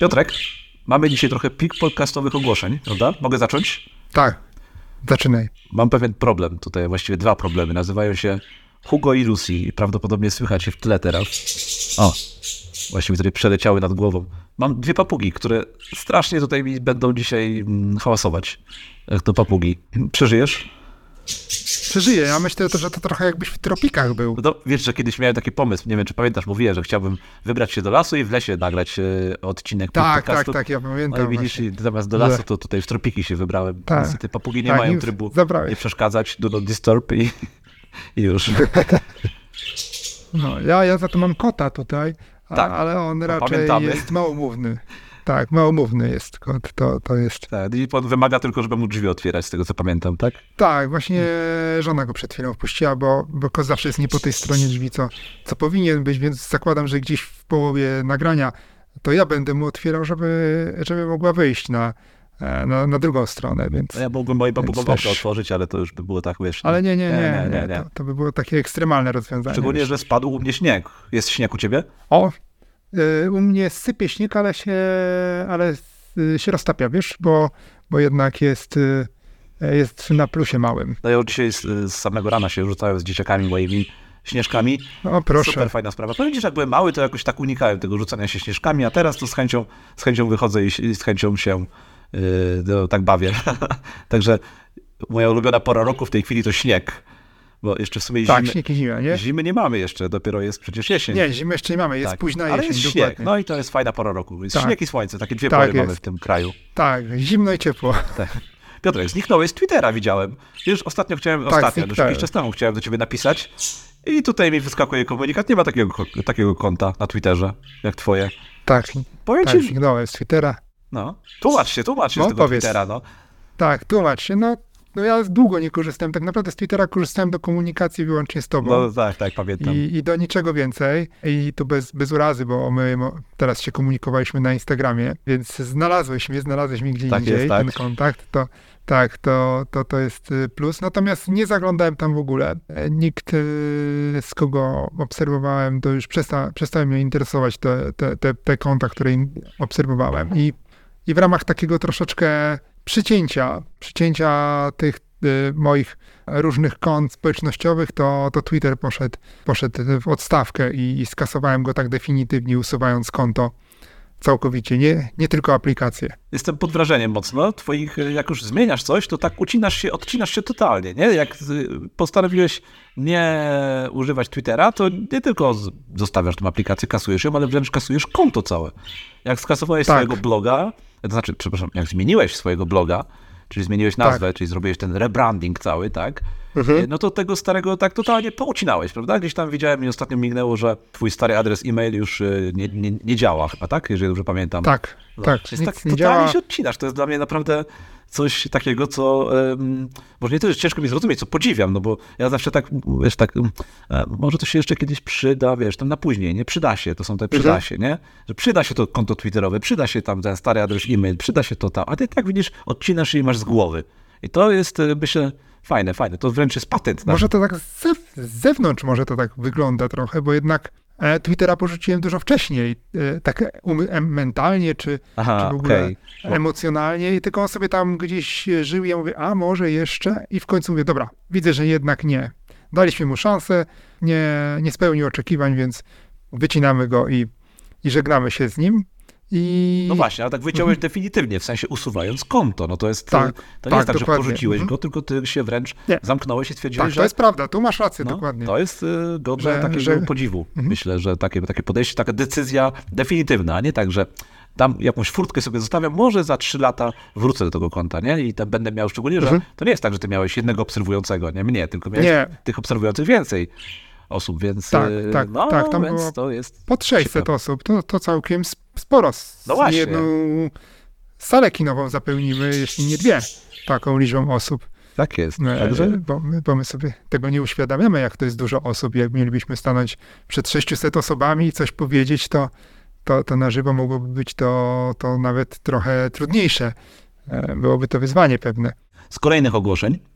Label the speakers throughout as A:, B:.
A: Piotrek, mamy dzisiaj trochę pik podcastowych ogłoszeń, prawda? Mogę zacząć?
B: Tak, zaczynaj.
A: Mam pewien problem tutaj, właściwie dwa problemy. Nazywają się Hugo i Lucy i prawdopodobnie słychać je w tle teraz. O, właściwie tutaj przeleciały nad głową. Mam dwie papugi, które strasznie tutaj mi będą dzisiaj mm, hałasować. Jak to papugi. Przeżyjesz?
B: Przeżyję. Ja myślę, że to trochę jakbyś w tropikach był.
A: No, wiesz, że kiedyś miałem taki pomysł, nie wiem, czy pamiętasz, mówiłem, że chciałbym wybrać się do lasu i w lesie nagrać e, odcinek
B: Tak,
A: podcastu.
B: tak, tak, ja pamiętam.
A: No i widzisz,
B: właśnie.
A: zamiast do lasu, to tutaj w tropiki się wybrałem.
B: Tak.
A: Niestety papugi nie
B: Tak,
A: mają trybu
B: zabrałeś.
A: nie przeszkadzać, do not disturb i, i już.
B: No, ja, ja za to mam kota tutaj, a,
A: Tak,
B: ale on raczej
A: pamiętamy.
B: jest małomówny. Tak, małomówny jest kot. To, to jest.
A: Tak, i on wymaga tylko, żeby mu drzwi otwierać, z tego co pamiętam, tak?
B: Tak, właśnie żona go przed chwilą wpuściła, bo, bo kot zawsze jest nie po tej stronie drzwi, co, co powinien być, więc zakładam, że gdzieś w połowie nagrania to ja będę mu otwierał, żeby, żeby mogła wyjść na, e, na, na drugą stronę, więc...
A: No ja mógłbym mojej okno
B: też-
A: otworzyć, ale to już by było tak, wiesz...
B: Ale nie, nie, nie,
A: nie,
B: nie,
A: nie, nie.
B: To, to by było takie ekstremalne rozwiązanie.
A: Szczególnie,
B: wiesz.
A: że spadł u mnie śnieg. Jest śnieg u ciebie?
B: O, u mnie sypie śnieg, ale się, ale y, się roztapia, wiesz, bo, bo jednak jest, y, jest na plusie małym.
A: No ja dzisiaj z, z samego rana się rzucałem z dzieciakami moimi śnieżkami.
B: O, proszę.
A: Super fajna sprawa. Powiem ci, że jak byłem mały, to jakoś tak unikałem tego rzucania się śnieżkami, a teraz to z chęcią, z chęcią wychodzę i, i z chęcią się yy, no, tak bawię. Także moja ulubiona pora roku w tej chwili to śnieg. Bo jeszcze w sumie
B: Tak,
A: zimy,
B: śnieg i zima, nie?
A: zimy nie mamy jeszcze, dopiero jest przecież jesień.
B: Nie, zimy jeszcze nie mamy, jest
A: tak.
B: późna
A: Ale
B: jesień,
A: jest śnieg.
B: dokładnie.
A: No i to jest fajna pora roku. Jest
B: Tak.
A: śnieg i słońce, takie dwie
B: Tak
A: pory mamy
B: jest.
A: w tym kraju.
B: Tak, zimno i ciepło.
A: Piotrek, zniknąłeś z Twittera, widziałem. Wiesz, ostatnio chciałem,
B: Tak,
A: ostatnio, już jakiś czas temu chciałem do ciebie napisać i tutaj mi wyskakuje komunikat, nie ma takiego, takiego konta na Twitterze, jak twoje.
B: Tak,
A: Powiem
B: tak,
A: ci,
B: zniknąłem z Twittera.
A: no, tłumacz się, tłumacz się
B: No,
A: z tego
B: powiedz.
A: Twittera, no.
B: Tak, tłumacz się, no, no ja długo nie korzystałem, tak naprawdę z Twittera korzystałem do komunikacji wyłącznie z tobą.
A: No tak, tak, pamiętam.
B: I, I do niczego więcej. I tu bez, bez urazy, bo my teraz się komunikowaliśmy na Instagramie, więc znalazłeś mnie, znalazłeś mnie gdzie
A: Tak
B: indziej,
A: jest, tak.
B: ten kontakt, to tak, to, to, to jest y, plus. Natomiast nie zaglądałem tam w ogóle. E, Nikt, y, z kogo obserwowałem, to już przesta, przestały mnie interesować te, te, te, te konta, które obserwowałem. I, I w ramach takiego troszeczkę przycięcia, przycięcia tych y, moich różnych kont społecznościowych, to, to Twitter poszedł, poszedł w odstawkę i, i skasowałem go tak definitywnie, usuwając konto całkowicie, nie, nie tylko aplikację.
A: Jestem pod wrażeniem mocno twoich, jak już zmieniasz coś, to tak ucinasz się, odcinasz się totalnie, nie? Jak y, postanowiłeś nie używać Twittera, to nie tylko zostawiasz tę aplikację, kasujesz ją, ale wręcz kasujesz konto całe. Jak skasowałeś
B: Tak.
A: swojego bloga, to znaczy, przepraszam, jak zmieniłeś swojego bloga, czyli zmieniłeś nazwę, czyli zrobiłeś ten rebranding cały, tak?
B: Mhm.
A: No to tego starego tak totalnie poucinałeś, prawda? Gdzieś tam widziałem i ostatnio mignęło, że twój stary adres e-mail już y, nie, nie, nie działa chyba, tak? Jeżeli dobrze pamiętam.
B: Tak,
A: No,
B: tak, nic
A: tak
B: nie
A: totalnie
B: działa.
A: się odcinasz. To jest dla mnie naprawdę coś takiego, co um, może nie to jest ciężko mi zrozumieć, co podziwiam, no bo ja zawsze tak, wiesz, tak, um, e, może to się jeszcze kiedyś przyda, wiesz, tam na później, nie? Przyda się, to są te przyda
B: Mhm.
A: się, nie? Że przyda się to konto twitterowe, przyda się tam ten stary adres e-mail, przyda się to tam, a ty tak widzisz, odcinasz i masz z głowy. I to jest, e, myślę, fajne, fajne. To wręcz jest patent. Na...
B: Może to tak z, zew- z zewnątrz może to tak wygląda trochę, bo jednak Twittera porzuciłem dużo wcześniej, e, tak um, mentalnie czy,
A: Aha,
B: czy w ogóle
A: okej.
B: emocjonalnie i tylko on sobie tam gdzieś e, żył ja mówię, a może jeszcze i w końcu mówię, dobra, widzę, że jednak nie. Daliśmy mu szansę, nie, nie spełnił oczekiwań, więc wycinamy go i, i żegnamy się z nim. I
A: No właśnie, ale tak wyciąłeś definitywnie, w sensie usuwając konto. No to jest,
B: Tak,
A: to nie
B: tak,
A: jest tak, że
B: dokładnie.
A: porzuciłeś
B: Mhm.
A: go, tylko ty się wręcz
B: Nie.
A: zamknąłeś i stwierdziłeś,
B: tak,
A: że
B: to jest prawda, tu masz rację,
A: no,
B: dokładnie.
A: to jest y, godne
B: Że-
A: takiego
B: że-
A: podziwu.
B: Mhm.
A: Myślę, że takie, takie podejście, taka decyzja definitywna, a nie tak, że tam jakąś furtkę sobie zostawiam, może za trzy lata wrócę do tego konta, nie? I tam będę miał szczególnie, że
B: Mhm.
A: to nie jest tak, że ty miałeś jednego obserwującego, nie mnie, tylko miałeś
B: Nie.
A: tych obserwujących więcej osób, więc
B: Tak,
A: y,
B: tak,
A: no,
B: tak, tam było
A: to jest
B: Pod 600
A: Ciekawe.
B: osób, to, to całkiem sp- sporo.
A: No właśnie.
B: Jedną salę kinową zapełnimy, jeśli nie dwie, taką liczbą osób.
A: tak jest.
B: E,
A: Także
B: Bo, my, bo my sobie tego nie uświadamiamy, jak to jest dużo osób. Jak mielibyśmy stanąć przed 600 osobami i coś powiedzieć, to, to, to na żywo mogłoby być to, to nawet trochę trudniejsze. E, Byłoby to wyzwanie pewne.
A: z kolejnych ogłoszeń E,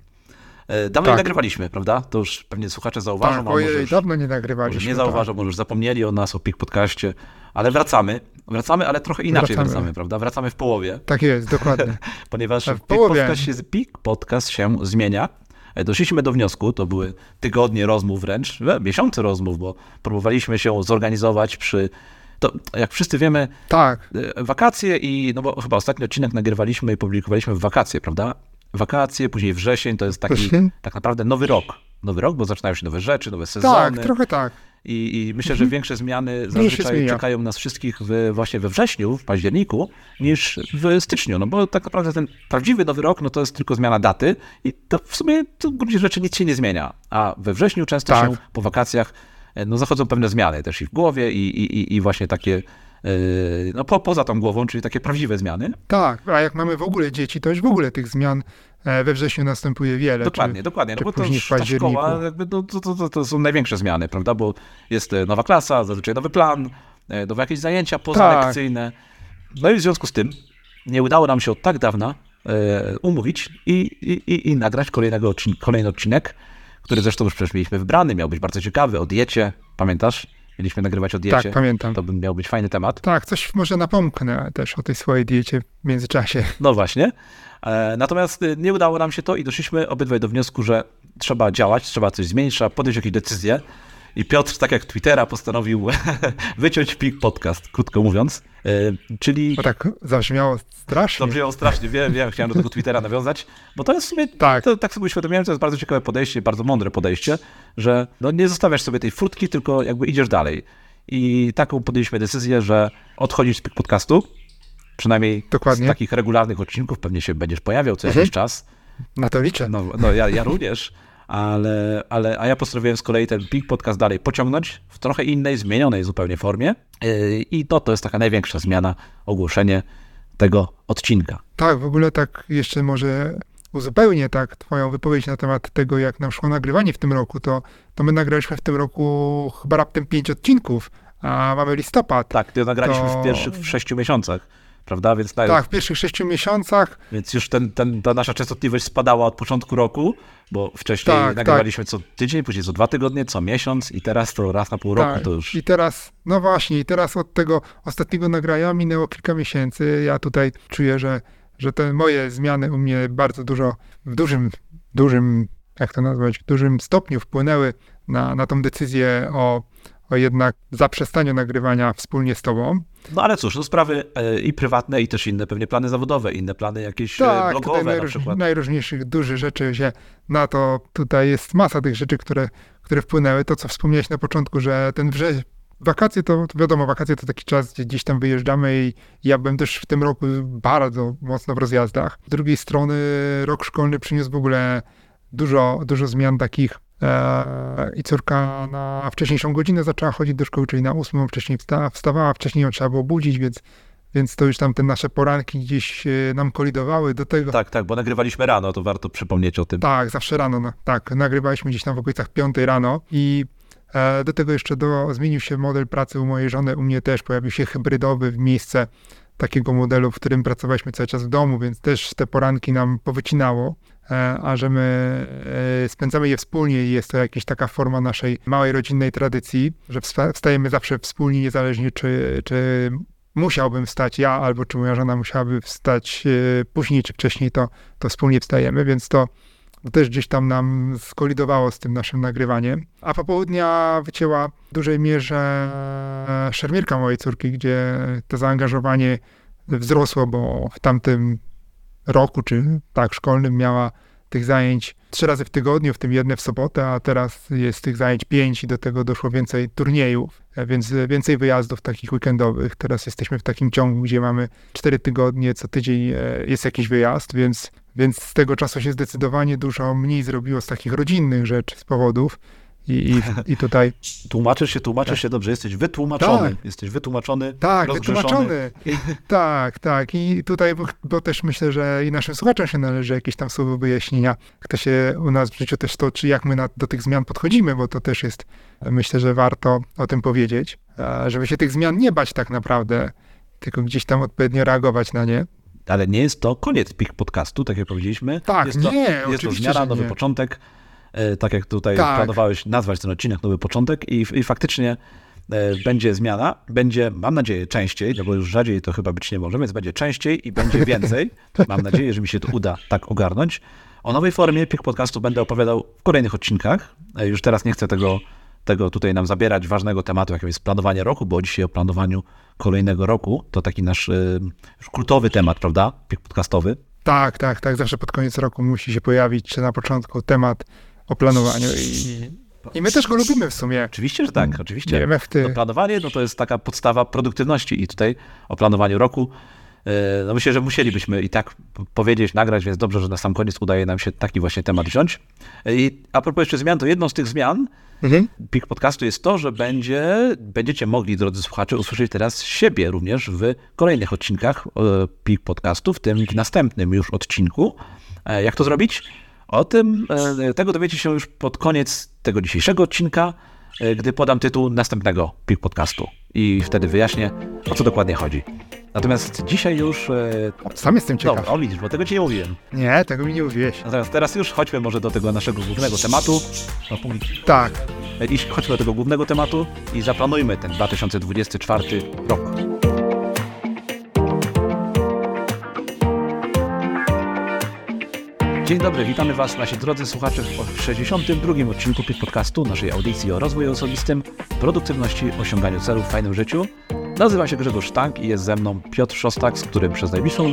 A: Dawno
B: Tak.
A: nie nagrywaliśmy, prawda? To już pewnie słuchacze zauważą,
B: Tak,
A: może
B: ojej,
A: już,
B: dawno nie
A: może
B: nagrywaliśmy.
A: nie
B: tak.
A: zauważą, może już zapomnieli o nas, o PIK podcaście, ale wracamy. Wracamy, ale trochę inaczej
B: Wracamy.
A: wracamy, prawda? Wracamy w połowie,
B: Tak jest, dokładnie.
A: ponieważ
B: A w
A: PIK podcast, się, PIK podcast się zmienia. E, Doszliśmy do wniosku, to były tygodnie rozmów wręcz, e, miesiące rozmów, bo próbowaliśmy się zorganizować przy... To, jak wszyscy wiemy,
B: Tak,
A: E, wakacje i, no bo chyba ostatni odcinek nagrywaliśmy i publikowaliśmy w wakacje, prawda? Wakacje, później wrzesień, to jest taki
B: Wrzesień?
A: tak naprawdę nowy rok. Nowy rok, bo zaczynają się nowe rzeczy, nowe sezony.
B: tak, trochę tak.
A: I, I myślę, że większe zmiany zazwyczaj czekają nas wszystkich w, właśnie we wrześniu, w październiku, niż w styczniu. No bo tak naprawdę ten prawdziwy nowy rok, no to jest tylko zmiana daty i to w sumie to w gruncie rzeczy nic się nie zmienia. A we wrześniu często
B: Tak.
A: się po wakacjach e, no, zachodzą pewne zmiany też i w głowie i, i, i- właśnie takie no po, poza tą głową, czyli takie prawdziwe zmiany.
B: Tak, a jak mamy w ogóle dzieci, to już w ogóle tych zmian e, we wrześniu następuje wiele.
A: Dokładnie,
B: czy,
A: dokładnie. No bo to już ta szkoła, jakby to, to, to, to, to są największe zmiany, prawda? Bo jest e, nowa klasa, zazwyczaj nowy plan, e, nowe jakieś zajęcia pozalekcyjne. No i w związku z tym nie udało nam się od tak dawna umówić i, i, i, i nagrać kolejnego odcin- kolejny odcinek, który zresztą już przecież mieliśmy wybrany, miał być bardzo ciekawy, o diecie, pamiętasz? Mieliśmy nagrywać o diecie.
B: Tak, pamiętam.
A: To by miał być fajny temat.
B: Tak, coś może napomknę też o tej swojej diecie w międzyczasie.
A: No właśnie. E, Natomiast y, nie udało nam się to i doszliśmy obydwaj do wniosku, że trzeba działać, trzeba coś zmienić, trzeba podjąć jakieś decyzje. I Piotr, tak jak Twittera, postanowił wyciąć pik podcast, krótko mówiąc. E, Czyli
B: Bo tak zabrzmiało strasznie.
A: to brzmiało strasznie, wiem, wiem, chciałem do tego Twittera nawiązać, bo to jest w sumie,
B: Tak.
A: to, tak sobie uświadomiłem, to jest bardzo ciekawe podejście, bardzo mądre podejście, że no nie zostawiasz sobie tej furtki, tylko jakby idziesz dalej. I taką podjęliśmy decyzję, że odchodzisz z pik podcastu, przynajmniej
B: Dokładnie.
A: z takich regularnych odcinków, pewnie się będziesz pojawiał co
B: Mhm.
A: jakiś czas.
B: Na to liczę.
A: No, no ja, ja również, ale, ale a ja postanowiłem z kolei ten Pink Podcast dalej pociągnąć w trochę innej, zmienionej zupełnie formie. Yy, I to, to jest taka największa zmiana, ogłoszenie tego odcinka.
B: Tak, w ogóle tak jeszcze może uzupełnię tak twoją wypowiedź na temat tego, jak nam szło nagrywanie w tym roku, to, to my nagraliśmy w tym roku chyba raptem pięć odcinków, a mamy listopad.
A: Tak, to nagraliśmy
B: To-
A: w pierwszych w sześciu miesiącach, prawda? Więc, tak,
B: Tak, w pierwszych sześciu miesiącach.
A: więc już ten, ten, ta nasza częstotliwość spadała od początku roku, bo wcześniej
B: Tak,
A: nagrywaliśmy co tydzień, później co dwa tygodnie, co miesiąc i teraz to raz na pół roku
B: tak.
A: to już...
B: I teraz, no właśnie, i teraz od tego ostatniego nagrania minęło kilka miesięcy. Ja tutaj czuję, że, że te moje zmiany u mnie bardzo dużo, w dużym, dużym, jak to nazwać, w dużym stopniu wpłynęły na, na tą decyzję o jednak zaprzestaniu nagrywania wspólnie z tobą.
A: No ale cóż, to sprawy e, i prywatne, i też inne pewnie plany zawodowe, inne plany jakieś
B: Tak,
A: tak, blogowe na
B: najróż,
A: przykład.
B: najróżniejszych dużych rzeczy się na to tutaj jest masa tych rzeczy, które, które wpłynęły. To, co wspomniałeś na początku, że ten wrze... Wakacje to, to wiadomo, wakacje to taki czas, gdzie gdzieś tam wyjeżdżamy i ja byłem też w tym roku bardzo mocno w rozjazdach. Z drugiej strony rok szkolny przyniósł w ogóle dużo, dużo zmian takich e, i córka na wcześniejszą godzinę zaczęła chodzić do szkoły, czyli na ósmą wcześniej wsta, wstawała, wcześniej ją trzeba było budzić, więc, więc to już tam te nasze poranki gdzieś e, nam kolidowały do tego.
A: Tak, tak, bo nagrywaliśmy rano, to warto przypomnieć o tym.
B: Tak, zawsze rano, no, tak. Nagrywaliśmy gdzieś tam w okolicach 5 rano i e, do tego jeszcze do, zmienił się model pracy u mojej żony, u mnie też pojawił się hybrydowy w miejsce takiego modelu, w którym pracowaliśmy cały czas w domu, więc też te poranki nam powycinało, e, a że my e, spędzamy je wspólnie i jest to jakaś taka forma naszej małej rodzinnej tradycji, że wsta- wstajemy zawsze wspólnie, niezależnie czy, czy musiałbym wstać ja, albo czy moja żona musiałaby wstać e, później czy wcześniej, to, to wspólnie wstajemy, więc to to też gdzieś tam nam skolidowało z tym naszym nagrywaniem. A popołudnia wycięła w dużej mierze szermierka mojej córki, gdzie to zaangażowanie wzrosło, bo w tamtym roku, czy tak, szkolnym miała tych zajęć trzy razy w tygodniu, w tym jedne w sobotę, a teraz jest tych zajęć pięć i do tego doszło więcej turniejów, e, więc więcej wyjazdów takich weekendowych. Teraz jesteśmy w takim ciągu, gdzie mamy cztery tygodnie, co tydzień e, jest jakiś wyjazd, więc, więc z tego czasu się zdecydowanie dużo mniej zrobiło z takich rodzinnych rzeczy, z powodów. I, i, i tutaj
A: Tłumaczysz się, tłumaczysz się dobrze, jesteś wytłumaczony.
B: Tak.
A: Jesteś wytłumaczony.
B: Tak, wytłumaczony. Tak, tak. I tutaj, bo, bo też myślę, że i naszym słuchaczom się należy jakieś tam słowo wyjaśnienia, kto się u nas w życiu też toczy, jak my na, do tych zmian podchodzimy, bo to też jest, myślę, że warto o tym powiedzieć, żeby się tych zmian nie bać tak naprawdę, tylko gdzieś tam odpowiednio reagować na nie.
A: ale nie jest to koniec PIK podcastu, tak jak powiedzieliśmy.
B: Tak,
A: jest to,
B: nie,
A: Jest to zmiana, nowy początek, tak jak tutaj
B: Tak.
A: planowałeś nazwać ten odcinek Nowy Początek i, i faktycznie e, będzie zmiana, będzie, mam nadzieję, częściej, no bo już rzadziej to chyba być nie może, więc będzie częściej i będzie więcej. mam nadzieję, że mi się to uda tak ogarnąć. O nowej formie PIK podcastu będę opowiadał w kolejnych odcinkach. E, Już teraz nie chcę tego, tego tutaj nam zabierać ważnego tematu, jakim jest planowanie roku, bo dzisiaj o planowaniu kolejnego roku to taki nasz e, już kultowy temat, prawda? PIK podcastowy.
B: Tak, tak, tak. Zawsze pod koniec roku musi się pojawić, czy na początku temat o planowaniu. I, i my też go lubimy w sumie.
A: Oczywiście, że tak, oczywiście.
B: Nie ty.
A: Planowanie no to jest taka podstawa produktywności i tutaj o planowaniu roku e, no myślę, że musielibyśmy i tak powiedzieć, nagrać, więc dobrze, że na sam koniec udaje nam się taki właśnie temat wziąć. E, I a propos jeszcze zmian, to jedną z tych zmian
B: Mhm.
A: PIK podcastu jest to, że będzie, będziecie mogli, drodzy słuchacze, usłyszeć teraz siebie również w kolejnych odcinkach e, PIK podcastu, w tym w następnym już odcinku. Jak to zrobić? O tym, e, tego dowiecie się już pod koniec tego dzisiejszego odcinka, e, gdy podam tytuł następnego PIK podcastu i wtedy wyjaśnię, o co dokładnie chodzi. Natomiast dzisiaj już... e,
B: Sam jestem ciekaw.
A: Dobra, o widzisz, bo tego ci nie mówiłem.
B: Nie, tego mi nie mówiłeś.
A: Natomiast teraz już chodźmy może do tego naszego głównego tematu. No,
B: Tak.
A: i chodźmy do tego głównego tematu i zaplanujmy ten 2024 rok. Dzień dobry, witamy Was, nasi drodzy słuchacze, w 62. odcinku Podcastu, naszej audycji o rozwoju osobistym, produktywności, osiąganiu celów w fajnym życiu. Nazywam się Grzegorz Sztank i jest ze mną Piotr Szostak, z którym przez najbliższą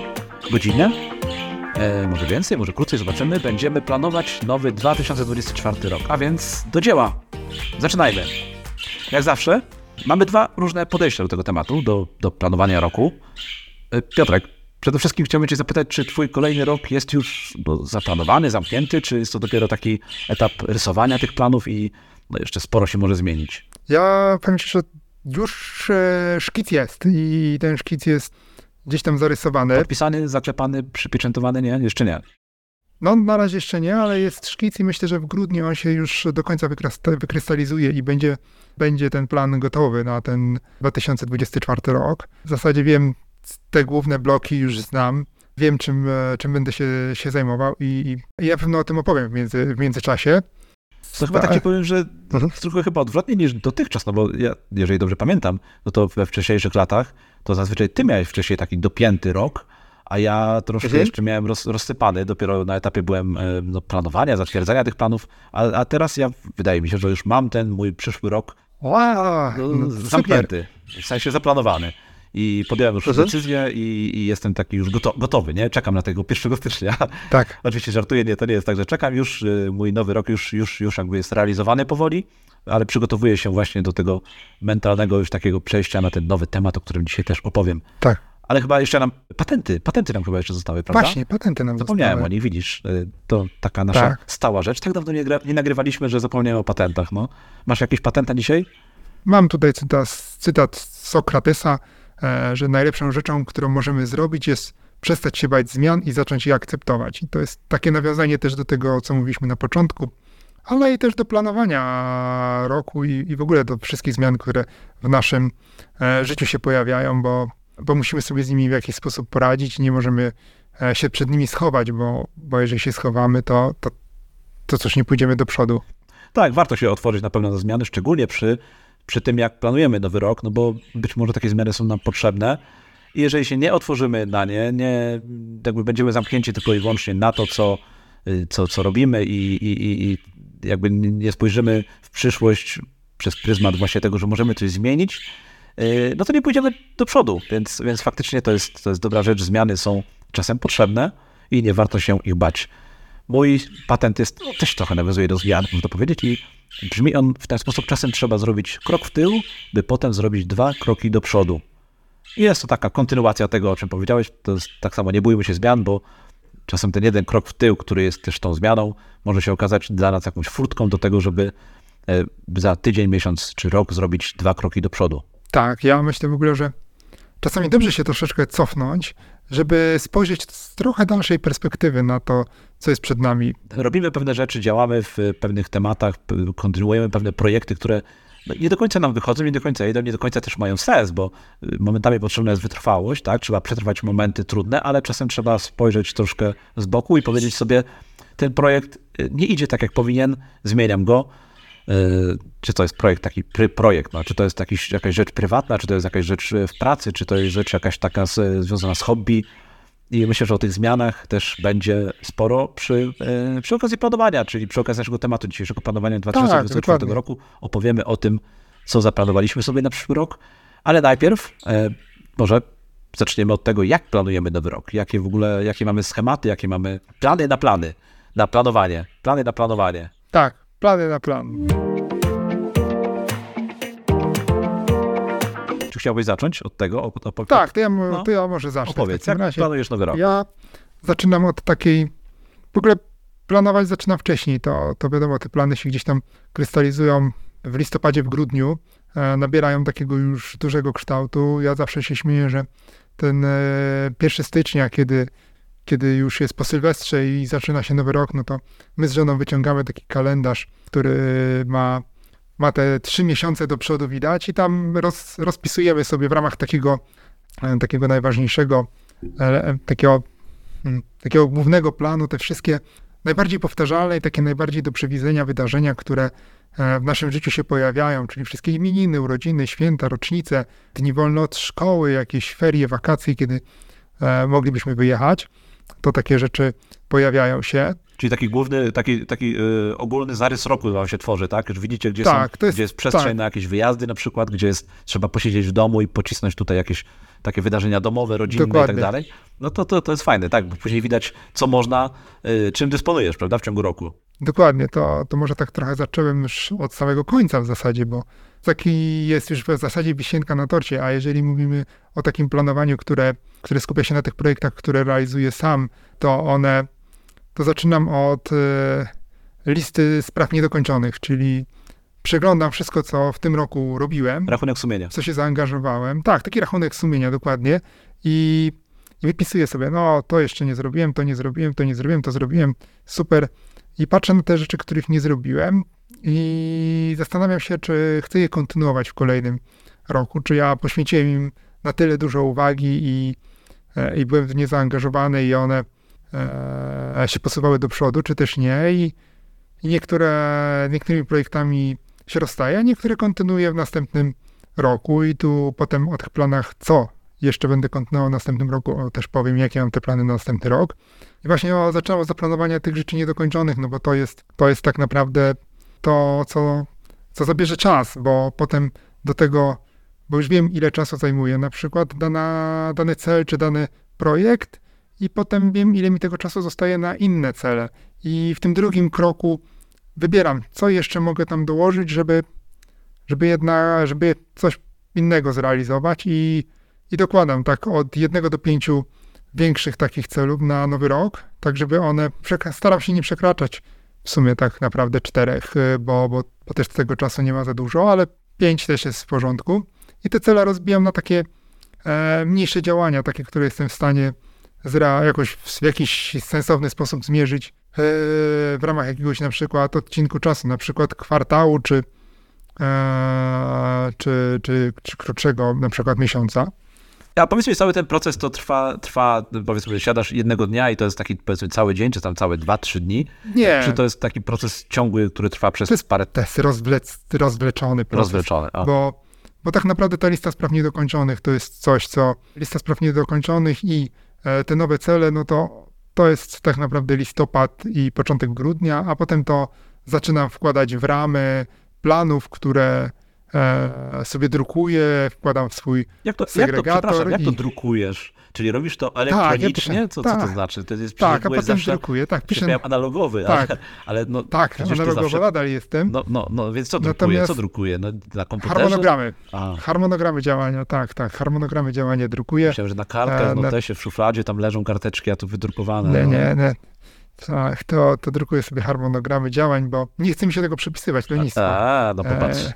A: godzinę, e, może więcej, może krócej, zobaczymy, będziemy planować nowy 2024 rok. A więc do dzieła! Zaczynajmy. Jak zawsze, mamy dwa różne podejścia do tego tematu, do, do planowania roku. E, Piotrek, przede wszystkim chciałbym Cię zapytać, czy Twój kolejny rok jest już no, zaplanowany, zamknięty, czy jest to dopiero taki etap rysowania tych planów i no, jeszcze sporo się może zmienić?
B: Ja powiem ci, że już e, szkic jest i ten szkic jest gdzieś tam zarysowany.
A: Podpisany, zaklepany, przypieczętowany? Nie, jeszcze nie.
B: No na razie jeszcze nie, ale jest szkic i myślę, że w grudniu on się już do końca wykrysta- wykrystalizuje i będzie, będzie ten plan gotowy na ten 2024 rok. W zasadzie wiem, te główne bloki już znam. Wiem, czym, e, czym będę się, się zajmował i, i ja pewno o tym opowiem w, między, w międzyczasie.
A: To chyba tak ci powiem, że
B: Mhm.
A: trochę chyba odwrotnie niż dotychczas, no bo ja, jeżeli dobrze pamiętam, no to we wcześniejszych latach, to zazwyczaj ty miałeś wcześniej taki dopięty rok, a ja troszkę
B: Mhm.
A: jeszcze miałem roz, rozsypany, dopiero na etapie byłem e, no, planowania, zatwierdzania tych planów, a, a teraz ja, wydaje mi się, że już mam ten mój przyszły rok
B: Wow,
A: no,
B: no, super.
A: zamknięty, w sensie zaplanowany. I podjąłem już
B: Mhm.
A: decyzję i, i jestem taki już goto, gotowy, nie? Czekam na tego 1 stycznia.
B: Tak,
A: Oczywiście żartuję, nie, to nie jest tak, że czekam już, y, mój nowy rok już, już, już jakby jest realizowany powoli, ale przygotowuję się właśnie do tego mentalnego już takiego przejścia na ten nowy temat, o którym dzisiaj też opowiem.
B: tak.
A: Ale chyba jeszcze nam, patenty, patenty nam chyba jeszcze zostały, prawda?
B: Właśnie, patenty nam
A: Zapomniałem
B: zostały.
A: o nich, widzisz, y, to taka nasza
B: Tak.
A: stała rzecz. Tak dawno nie, nie nagrywaliśmy, że zapomniałem o patentach, no. Masz jakieś patenta dzisiaj?
B: Mam tutaj cytat, cytat Sokratesa, że najlepszą rzeczą, którą możemy zrobić jest przestać się bać zmian i zacząć je akceptować. I to jest takie nawiązanie też do tego, co mówiliśmy na początku, ale i też do planowania roku i, i w ogóle do wszystkich zmian, które w naszym e, życiu się pojawiają, bo, bo musimy sobie z nimi w jakiś sposób poradzić nie możemy e, się przed nimi schować, bo, bo jeżeli się schowamy, to, to, to cóż, nie pójdziemy do przodu.
A: Tak, warto się otworzyć na pewno na zmiany, szczególnie przy, przy tym, jak planujemy nowy rok, no bo być może takie zmiany są nam potrzebne. I jeżeli się nie otworzymy na nie, nie jakby będziemy zamknięci tylko i wyłącznie na to, co, y, co, co robimy i, i, i- jakby nie spojrzymy w przyszłość przez pryzmat właśnie tego, że możemy coś zmienić, y, no to nie pójdziemy do przodu. Więc, więc faktycznie to jest, to jest dobra rzecz. Zmiany są czasem potrzebne i nie warto się ich bać. Mój patent jest, no, też trochę nawiązuje do zmian, można powiedzieć, i brzmi on w ten sposób. Czasem trzeba zrobić krok w tył, by potem zrobić dwa kroki do przodu. I jest to taka kontynuacja tego, o czym powiedziałeś. To jest tak samo, nie bójmy się zmian, bo czasem ten jeden krok w tył, który jest też tą zmianą, może się okazać dla nas jakąś furtką do tego, żeby e, za tydzień, miesiąc czy rok zrobić dwa kroki do przodu.
B: Tak, ja myślę w ogóle, że czasami dobrze się troszeczkę cofnąć, żeby spojrzeć z trochę dalszej perspektywy na to, co jest przed nami.
A: robimy pewne rzeczy, działamy w pewnych tematach, kontynuujemy pewne projekty, które no, nie do końca nam wychodzą, nie do końca idą, nie do końca też mają sens, bo y, momentami potrzebna jest wytrwałość, tak? Trzeba przetrwać momenty trudne, ale czasem trzeba spojrzeć troszkę z boku i powiedzieć sobie, ten projekt y, nie idzie tak, jak powinien, zmieniam go. Y, Czy to jest projekt taki projekt, no, czy to jest jakiś, jakaś rzecz prywatna, czy to jest jakaś rzecz w pracy, czy to jest rzecz jakaś taka z, związana z hobby. I myślę, że o tych zmianach też będzie sporo przy, e, przy okazji planowania, czyli przy okazji naszego tematu dzisiejszego planowania 2024
B: dokładnie.
A: roku. Opowiemy o tym, co zaplanowaliśmy sobie na przyszły rok, ale najpierw e, może zaczniemy od tego, jak planujemy nowy rok, jakie w ogóle, jakie mamy schematy, jakie mamy plany na plany, na planowanie, plany na planowanie.
B: Tak, plany na plan.
A: Czy chciałbyś zacząć od tego? O, o, o,
B: Tak, to ja,
A: No.
B: to ja może zacznę.
A: Opowiedz,
B: w takim
A: jak
B: razie.
A: planujesz nowy rok?
B: Ja zaczynam od takiej. W ogóle planować zaczynam wcześniej. To, to wiadomo, te plany się gdzieś tam krystalizują w listopadzie, w grudniu. E, nabierają takiego już dużego kształtu. Ja zawsze się śmieję, że ten e, 1 stycznia, kiedy, kiedy już jest po Sylwestrze i zaczyna się nowy rok, no to my z żoną wyciągamy taki kalendarz, który ma, ma te trzy miesiące do przodu widać i tam roz, rozpisujemy sobie w ramach takiego, e, takiego najważniejszego, e, takiego, mm, takiego głównego planu te wszystkie najbardziej powtarzalne i takie najbardziej do przewidzenia wydarzenia, które e, w naszym życiu się pojawiają, czyli wszystkie imieniny, urodziny, święta, rocznice, dni wolne od szkoły, jakieś ferie, wakacje, kiedy moglibyśmy wyjechać, to takie rzeczy pojawiają się.
A: Czyli taki główny, taki, taki y, ogólny zarys roku wam się tworzy, tak? Już widzicie, gdzie,
B: Tak,
A: są,
B: jest-
A: gdzie jest przestrzeń
B: tak.
A: na jakieś wyjazdy na przykład, gdzie jest, trzeba posiedzieć w domu i pocisnąć tutaj jakieś takie wydarzenia domowe, rodzinne i tak
B: Dokładnie.
A: dalej. No to, to, to jest fajne, tak? Bo później widać, co można, y, czym dysponujesz, prawda, w ciągu roku.
B: Dokładnie, to, to może tak trochę zacząłem już od samego końca w zasadzie, bo taki jest już w zasadzie wisienka na torcie, a jeżeli mówimy o takim planowaniu, które, które skupia się na tych projektach, które realizuję sam, to one, to zaczynam od e, listy spraw niedokończonych, czyli przeglądam wszystko, co w tym roku robiłem,
A: Rachunek sumienia.
B: co się zaangażowałem. Tak, taki rachunek sumienia dokładnie i, i wypisuję sobie, no to jeszcze nie zrobiłem, to nie zrobiłem, to nie zrobiłem, to zrobiłem, super. I patrzę na te rzeczy, których nie zrobiłem i zastanawiam się, czy chcę je kontynuować w kolejnym roku, czy ja poświęciłem im na tyle dużo uwagi i, e, i byłem w nie zaangażowany i one e, się posuwały do przodu, czy też nie. I, i niektóre, niektórymi projektami się rozstaje, a niektóre kontynuuję w następnym roku i tu potem o tych planach, co jeszcze będę kontynuował w następnym roku, też powiem, jakie mam te plany na następny rok. I właśnie o, zaczęło zaplanowania tych rzeczy niedokończonych, no bo to jest, to jest tak naprawdę to, co, co zabierze czas, bo potem do tego, bo już wiem, ile czasu zajmuje na przykład dana, dany cel czy dany projekt i potem wiem, ile mi tego czasu zostaje na inne cele. I w tym drugim kroku wybieram, co jeszcze mogę tam dołożyć, żeby, żeby jednak, żeby coś innego zrealizować i, i dokładam tak od jednego do pięciu większych takich celów na nowy rok, tak żeby one, staram się nie przekraczać w sumie tak naprawdę czterech, y, bo, bo, bo też tego czasu nie ma za dużo, ale pięć też jest w porządku. I te cele rozbijam na takie e, mniejsze działania, takie, które jestem w stanie jakoś w, jakiś sensowny sposób zmierzyć w ramach jakiegoś na przykład odcinku czasu, na przykład kwartału, czy, e, czy, czy, czy krótszego na przykład miesiąca.
A: A powiedz mi, cały ten proces to trwa, trwa, powiedzmy, siadasz jednego dnia i to jest taki, powiedzmy, cały dzień, czy tam całe dwa, trzy dni?
B: Nie,
A: Czy to jest taki proces ciągły, który trwa przez
B: To jest
A: parę
B: to jest rozwlec, rozwleczony proces.
A: rozwleczony? A.
B: Bo, bo tak naprawdę ta lista spraw niedokończonych to jest coś, co lista spraw niedokończonych i e, te nowe cele, no to to jest tak naprawdę listopad i początek grudnia, a potem to zaczynam wkładać w ramy planów, które e, sobie drukuję, wkładam w swój.
A: Jak to, jak to,
B: segregator
A: przepraszam, jak to
B: i-
A: drukujesz? Czyli robisz to
B: ja
A: elektronicznie? co, co to
B: Tak.
A: znaczy? To jest,
B: Tak, a potem
A: zawsze,
B: drukuję. Tak, piszę.
A: Analogowy,
B: Tak.
A: ale, ale no,
B: Tak, analogowo
A: zawsze-
B: nadal jestem.
A: no, no, no, więc co drukuje?
B: Natomiast-
A: Co drukuje? No, na komputerze?
B: Harmonogramy.
A: A,
B: Harmonogramy działania, tak, tak. Harmonogramy działania drukuję.
A: myślałem, że na kartkach,
B: E,
A: no
B: na-
A: notesie, w szufladzie tam leżą karteczki, a tu wydrukowane.
B: Nie,
A: no.
B: nie, nie. Tak, to, to drukuję sobie harmonogramy działań, bo nie chce mi się tego przypisywać lenistwa.
A: A, no popatrz.
B: E,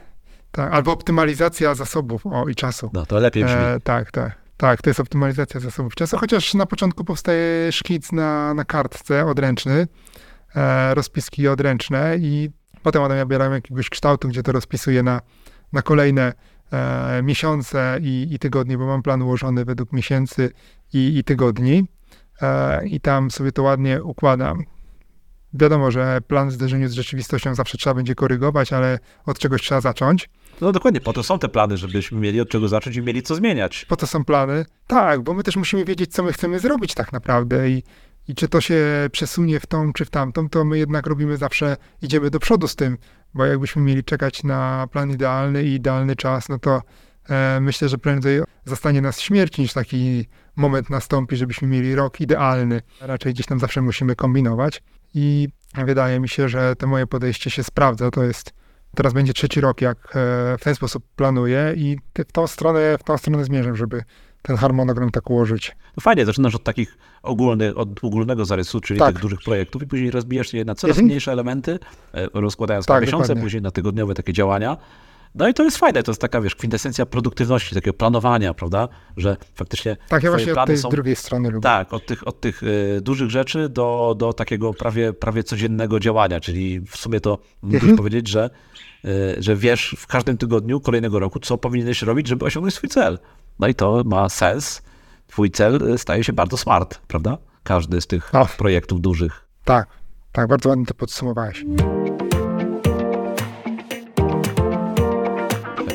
B: tak, albo optymalizacja zasobów o, i czasu.
A: No to lepiej brzmi.
B: E, tak, tak. Tak, to jest optymalizacja zasobów czasu, chociaż na początku powstaje szkic na, na kartce odręczny, e, rozpiski odręczne i potem one nabierają jakiegoś kształtu, gdzie to rozpisuję na, na kolejne e, miesiące i, i tygodnie, bo mam plan ułożony według miesięcy i, i tygodni e, i tam sobie to ładnie układam. Wiadomo, że plan w zderzeniu z rzeczywistością zawsze trzeba będzie korygować, ale od czegoś trzeba zacząć.
A: No dokładnie, po to są te plany, żebyśmy mieli od czego zacząć i mieli co zmieniać.
B: Po to są plany? Tak, bo my też musimy wiedzieć, co my chcemy zrobić tak naprawdę i, i czy to się przesunie w tą czy w tamtą, to my jednak robimy zawsze, idziemy do przodu z tym, bo jakbyśmy mieli czekać na plan idealny i idealny czas, no to e, myślę, że prędzej zastanie nas śmierć niż taki moment nastąpi, żebyśmy mieli rok idealny. Raczej gdzieś tam zawsze musimy kombinować i wydaje mi się, że to moje podejście się sprawdza. To jest teraz będzie trzeci rok, jak e, w ten sposób planuję i w tą stronę, w tą stronę zmierzam, żeby ten harmonogram tak ułożyć.
A: No fajnie, zaczynasz od takich ogólnych, od ogólnego zarysu, czyli
B: Tak.
A: tych dużych projektów i później rozbijasz je na coraz mniejsze elementy, e, rozkładając
B: Tak,
A: na miesiące,
B: dokładnie.
A: później na tygodniowe takie działania. No i to jest fajne, to jest taka, wiesz, kwintesencja produktywności, takiego planowania, prawda, że faktycznie
B: Tak, ja właśnie od tej
A: są...
B: drugiej strony lubię.
A: Tak, od tych, od tych e, dużych rzeczy do, do takiego prawie, prawie codziennego działania, czyli w sumie to mógłbyś
B: Mhm.
A: powiedzieć, że, e, że wiesz w każdym tygodniu kolejnego roku, co powinieneś robić, żeby osiągnąć swój cel. No i to ma sens. Twój cel e, staje się bardzo smart, prawda? Każdy z tych
B: O.
A: projektów dużych.
B: Tak, tak, bardzo ładnie to podsumowałeś.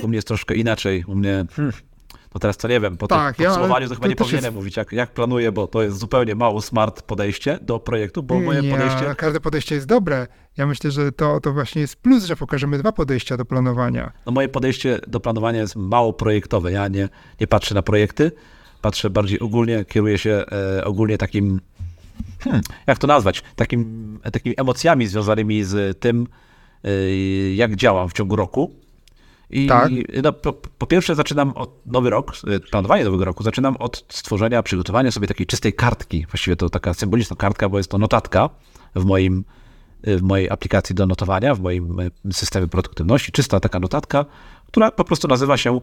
A: U mnie jest troszkę inaczej. U mnie, hmm, no teraz to nie wiem, po
B: Tak,
A: tym
B: ja-
A: podsumowaniu to chyba nie powinienem
B: jest-
A: mówić, jak, jak planuję, bo to jest zupełnie mało smart podejście do projektu, bo moje
B: nie,
A: podejście...
B: każde podejście jest dobre. Ja myślę, że to, to właśnie jest plus, że pokażemy dwa podejścia do planowania.
A: No moje podejście do planowania jest mało projektowe. Ja nie, nie patrzę na projekty, patrzę bardziej ogólnie, kieruję się e, ogólnie takim, hmm, jak to nazwać, takim, takimi emocjami związanymi z tym, e, jak działam w ciągu roku. I
B: Tak.
A: no, po, po pierwsze zaczynam od nowy rok, e, planowanie nowego roku, zaczynam od stworzenia, przygotowania sobie takiej czystej kartki. Właściwie to taka symboliczna kartka, bo jest to notatka w moim w mojej aplikacji do notowania, w moim e, systemie produktywności, czysta taka notatka, która po prostu nazywa się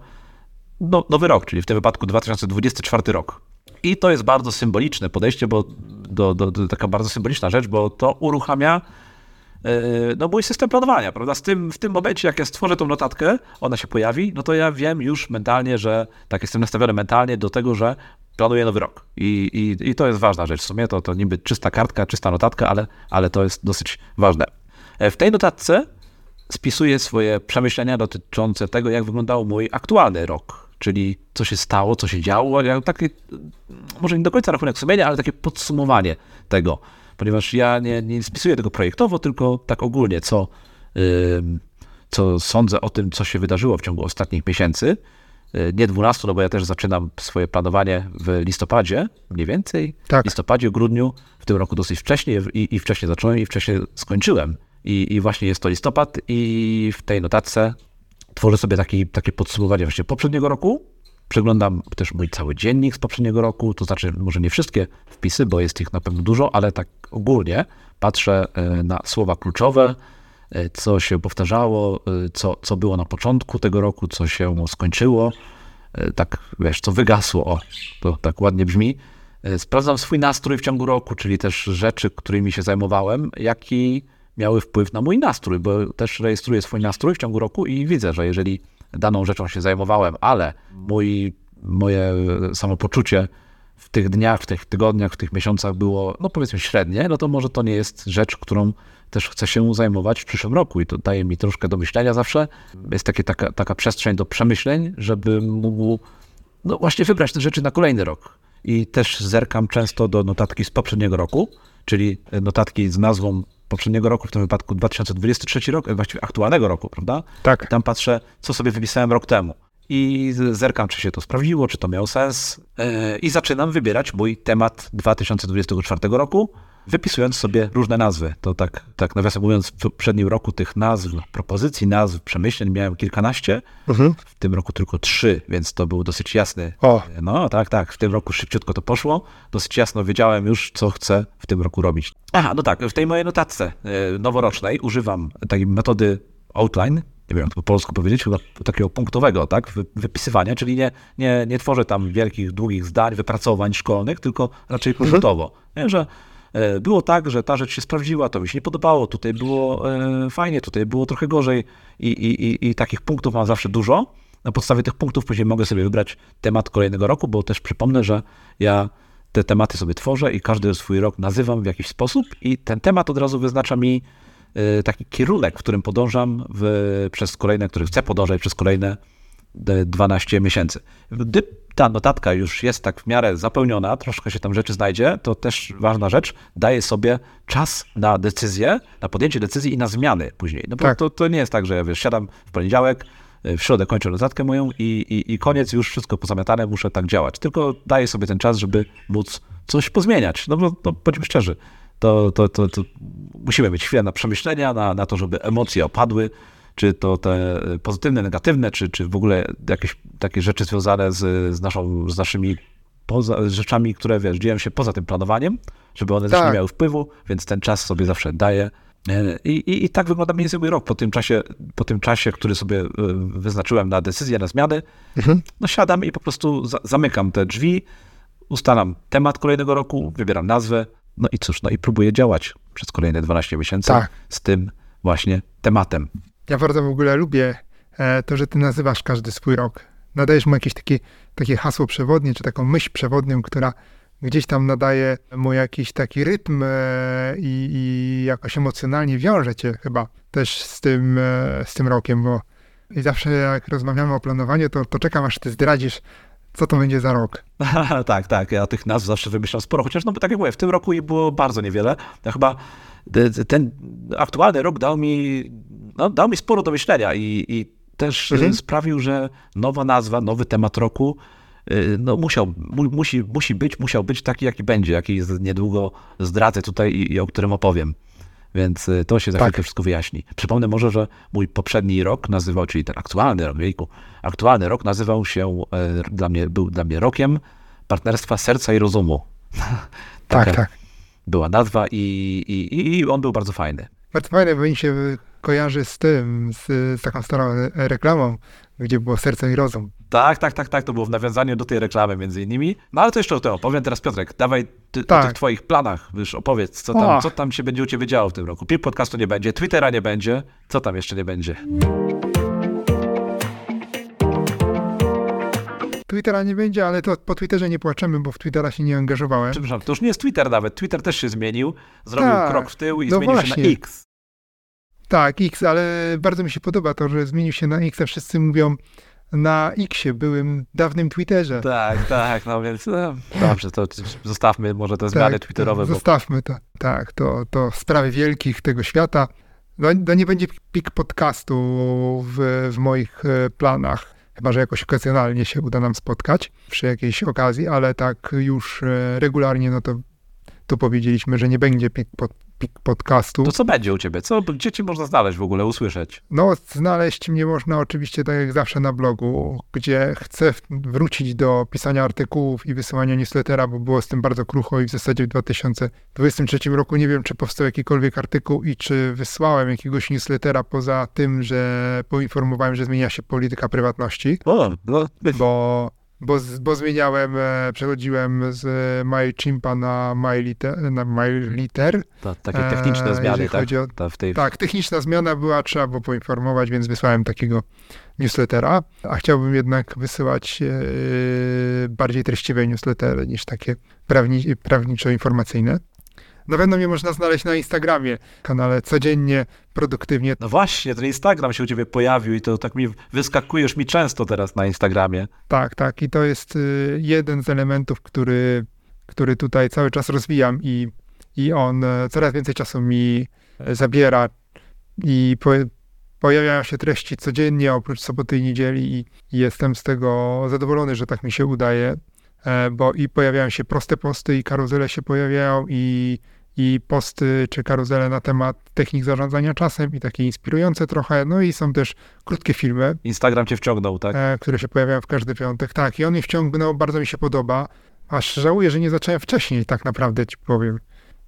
A: no, Nowy Rok, czyli w tym wypadku 2024 rok. I to jest bardzo symboliczne podejście, bo do, do, do, taka bardzo symboliczna rzecz, bo to uruchamia e, no, mój system planowania, prawda? Z tym, w tym momencie, jak ja stworzę tą notatkę, ona się pojawi, no to ja wiem już mentalnie, że tak jestem nastawiony mentalnie do tego, że planuję nowy rok. I, i, i to jest ważna rzecz. W sumie to, to niby czysta kartka, czysta notatka, ale, ale to jest dosyć ważne. E, W tej notatce spisuję swoje przemyślenia dotyczące tego, jak wyglądał mój aktualny rok, czyli co się stało, co się działo, jak takie, może nie do końca rachunek sumienia, ale takie podsumowanie tego, ponieważ ja nie, nie spisuję tego projektowo, tylko tak ogólnie, co, co sądzę o tym, co się wydarzyło w ciągu ostatnich miesięcy. Y, Nie 12, no bo ja też zaczynam swoje planowanie w listopadzie, mniej więcej.
B: Tak.
A: listopadzie, grudniu, w tym roku dosyć wcześnie i, i wcześniej zacząłem i wcześniej skończyłem. I, I właśnie jest to listopad i w tej notatce tworzę sobie taki, takie podsumowanie właśnie poprzedniego roku. Przeglądam też mój cały dziennik z poprzedniego roku, to znaczy może nie wszystkie wpisy, bo jest ich na pewno dużo, ale tak ogólnie patrzę e, na słowa kluczowe, e, co się powtarzało, e, co, co było na początku tego roku, co się skończyło, tak wiesz, co wygasło, o, to tak ładnie brzmi. Sprawdzam swój nastrój w ciągu roku, czyli też rzeczy, którymi się zajmowałem, jaki miały wpływ na mój nastrój, bo też rejestruję swój nastrój w ciągu roku i widzę, że jeżeli daną rzeczą się zajmowałem, ale mój, moje samopoczucie w tych dniach, w tych tygodniach, w tych miesiącach było, no powiedzmy średnie, no to może to nie jest rzecz, którą też chcę się zajmować w przyszłym roku i to daje mi troszkę do myślenia zawsze. Jest takie, taka, taka przestrzeń do przemyśleń, żebym mógł no właśnie wybrać te rzeczy na kolejny rok. I też zerkam często do notatki z poprzedniego roku, czyli notatki z nazwą poprzedniego roku, w tym wypadku 2023 rok, e, właściwie aktualnego roku, prawda?
B: Tak.
A: I tam patrzę, co sobie wypisałem rok temu. I zerkam, czy się to sprawdziło, czy to miało sens. E, I zaczynam wybierać mój temat 2024 roku, wypisując sobie różne nazwy. To tak, tak nawiasem mówiąc, w poprzednim roku tych nazw, propozycji, nazw, przemyśleń miałem kilkanaście,
B: Mhm.
A: w tym roku tylko trzy, więc to był dosyć jasny.
B: O.
A: No tak, tak, w tym roku szybciutko to poszło. Dosyć jasno wiedziałem już, co chcę w tym roku robić. Aha, no tak, w tej mojej notatce e, noworocznej używam takiej metody outline, nie wiem jak to po polsku powiedzieć, chyba takiego punktowego, tak, wy- wypisywania, czyli nie, nie, nie tworzę tam wielkich, długich zdań, wypracowań szkolnych, tylko raczej punktowo. Nie, że e, było tak, że ta rzecz się sprawdziła, to mi się nie podobało, tutaj było e, fajnie, tutaj było trochę gorzej i, i, i, i takich punktów mam zawsze dużo. Na podstawie tych punktów później mogę sobie wybrać temat kolejnego roku, bo też przypomnę, że ja te tematy sobie tworzę i każdy swój rok nazywam w jakiś sposób i ten temat od razu wyznacza mi e, taki kierunek, w którym podążam w, przez kolejne, który chcę podążać przez kolejne e, 12 miesięcy. Gdy ta notatka już jest tak w miarę zapełniona, troszkę się tam rzeczy znajdzie, to też ważna rzecz, daję sobie czas na decyzję, na podjęcie decyzji i na zmiany później. No bo
B: Tak.
A: to, to nie jest tak, że ja wiesz, siadam w poniedziałek, w środę kończę notatkę moją i, i, i koniec, już wszystko pozamiatane, muszę tak działać. Tylko daję sobie ten czas, żeby móc coś pozmieniać. No bo no, bądźmy szczerzy, to, to, to, to musimy mieć chwilę na przemyślenia, na, na to, żeby emocje opadły, czy to te pozytywne, negatywne, czy, czy w ogóle jakieś takie rzeczy związane z, z, naszą, z naszymi poza, z rzeczami, które wiesz, dzieją się poza tym planowaniem, żeby one też nie
B: Tak.
A: miały wpływu, więc ten czas sobie zawsze daję. E, I, i, I tak wygląda mniej więcej mój rok po tym czasie, po tym czasie, który sobie e, wyznaczyłem na decyzje, na zmiany. No siadam i po prostu za, zamykam te drzwi, ustalam temat kolejnego roku, wybieram nazwę, no i cóż, no i próbuję działać przez kolejne 12 miesięcy
B: Tak.
A: z tym właśnie tematem.
B: Ja bardzo w ogóle lubię e, to, że ty nazywasz każdy swój rok. Nadajesz mu jakieś takie, takie hasło przewodnie, czy taką myśl przewodnią, która gdzieś tam nadaje mu jakiś taki rytm e, i, i jakoś emocjonalnie wiąże cię chyba też z tym, e, z tym rokiem, bo i zawsze jak rozmawiamy o planowaniu, to, to czekam aż ty zdradzisz, co to będzie za rok.
A: tak, tak, ja tych nazw zawsze wymyślam sporo, chociaż no bo tak jak mówię, w tym roku ich było bardzo niewiele. Ja chyba ten aktualny rok dał mi, no, dał mi sporo do myślenia i, i też
B: Mhm.
A: sprawił, że nowa nazwa, nowy temat roku e, no musiał, mu, musi, musi być, musiał być taki, jaki będzie, jaki niedługo zdradzę tutaj i, i o którym opowiem. Więc e, to się za
B: Tak.
A: wszystko wyjaśni. Przypomnę może, że mój poprzedni rok nazywał, czyli ten aktualny rok, jejku, aktualny rok nazywał się, e, dla mnie, był dla mnie rokiem partnerstwa serca i rozumu.
B: Tak, tak.
A: Była nazwa i, i, i on był bardzo fajny.
B: Bardzo fajne, bo mi się kojarzy z tym, z, z taką starą reklamą, gdzie było serce i rozum.
A: Tak, tak, tak, tak, to było w nawiązaniu do tej reklamy między innymi. No ale to jeszcze o tym opowiem teraz Piotrek, dawaj ty, o
B: Tak.
A: tych twoich planach, wiesz, opowiedz, co tam,
B: O.
A: co tam się będzie u ciebie działo w tym roku. Podcastu nie będzie, Twittera nie będzie, co tam jeszcze nie będzie?
B: Twittera nie będzie, ale to po Twitterze nie płaczemy, bo w Twittera się nie angażowałem.
A: Przepraszam, to już nie jest Twitter nawet, Twitter też się zmienił, zrobił
B: Tak,
A: krok w tył i
B: no
A: zmienił się
B: właśnie.
A: na X.
B: Tak, X, ale bardzo mi się podoba to, że zmienił się na X, a wszyscy mówią na Xie, byłym dawnym Twitterze.
A: Tak, tak, no więc no, dobrze, to zostawmy może te zmiany twitterowe, bo
B: Zostawmy to. Tak, to, to sprawy wielkich tego świata. No, no nie będzie pik podcastu w, w moich e, planach, chyba że jakoś okazjonalnie się uda nam spotkać przy jakiejś okazji, ale tak już e, regularnie, no to tu powiedzieliśmy, że nie będzie pod, podcastu.
A: to co będzie u ciebie? Co, gdzie cię można znaleźć w ogóle, usłyszeć?
B: No, znaleźć mnie można oczywiście tak jak zawsze na blogu, gdzie chcę wrócić do pisania artykułów i wysyłania newslettera, bo było z tym bardzo krucho i w zasadzie w 2023 roku nie wiem, czy powstał jakikolwiek artykuł i czy wysłałem jakiegoś newslettera poza tym, że poinformowałem, że zmienia się polityka prywatności,
A: O, no,
B: bo, bo, bo zmieniałem, e, przechodziłem z MyChimpa na MyLiter, na MyLiter
A: to, takie techniczne
B: Eee,
A: zmiany, tak?
B: o-
A: Ta, tej,
B: tak, techniczna zmiana była, trzeba było poinformować, więc wysłałem takiego newslettera, a chciałbym jednak wysyłać e, bardziej treściwe newslettery niż takie prawni, prawniczo-informacyjne. Na pewno mnie można znaleźć na Instagramie, kanale codziennie, produktywnie.
A: No właśnie, ten Instagram się u ciebie pojawił i to tak mi wyskakujesz mi często teraz na Instagramie.
B: Tak, tak. I to jest y, jeden z elementów, który, który tutaj cały czas rozwijam i, i on e, coraz więcej czasu mi e, zabiera i po, pojawiają się treści codziennie oprócz soboty i niedzieli i, jestem z tego zadowolony, że tak mi się udaje, bo i pojawiają się proste posty i karuzele się pojawiają i, i posty czy karuzele na temat technik zarządzania czasem i takie inspirujące trochę, no i są też krótkie filmy,
A: Instagram cię wciągnął, tak?
B: e, które się pojawiają w każdy piątek. Tak, i on mnie wciągnął, bardzo mi się podoba. Aż żałuję, że nie zacząłem wcześniej, tak naprawdę ci powiem.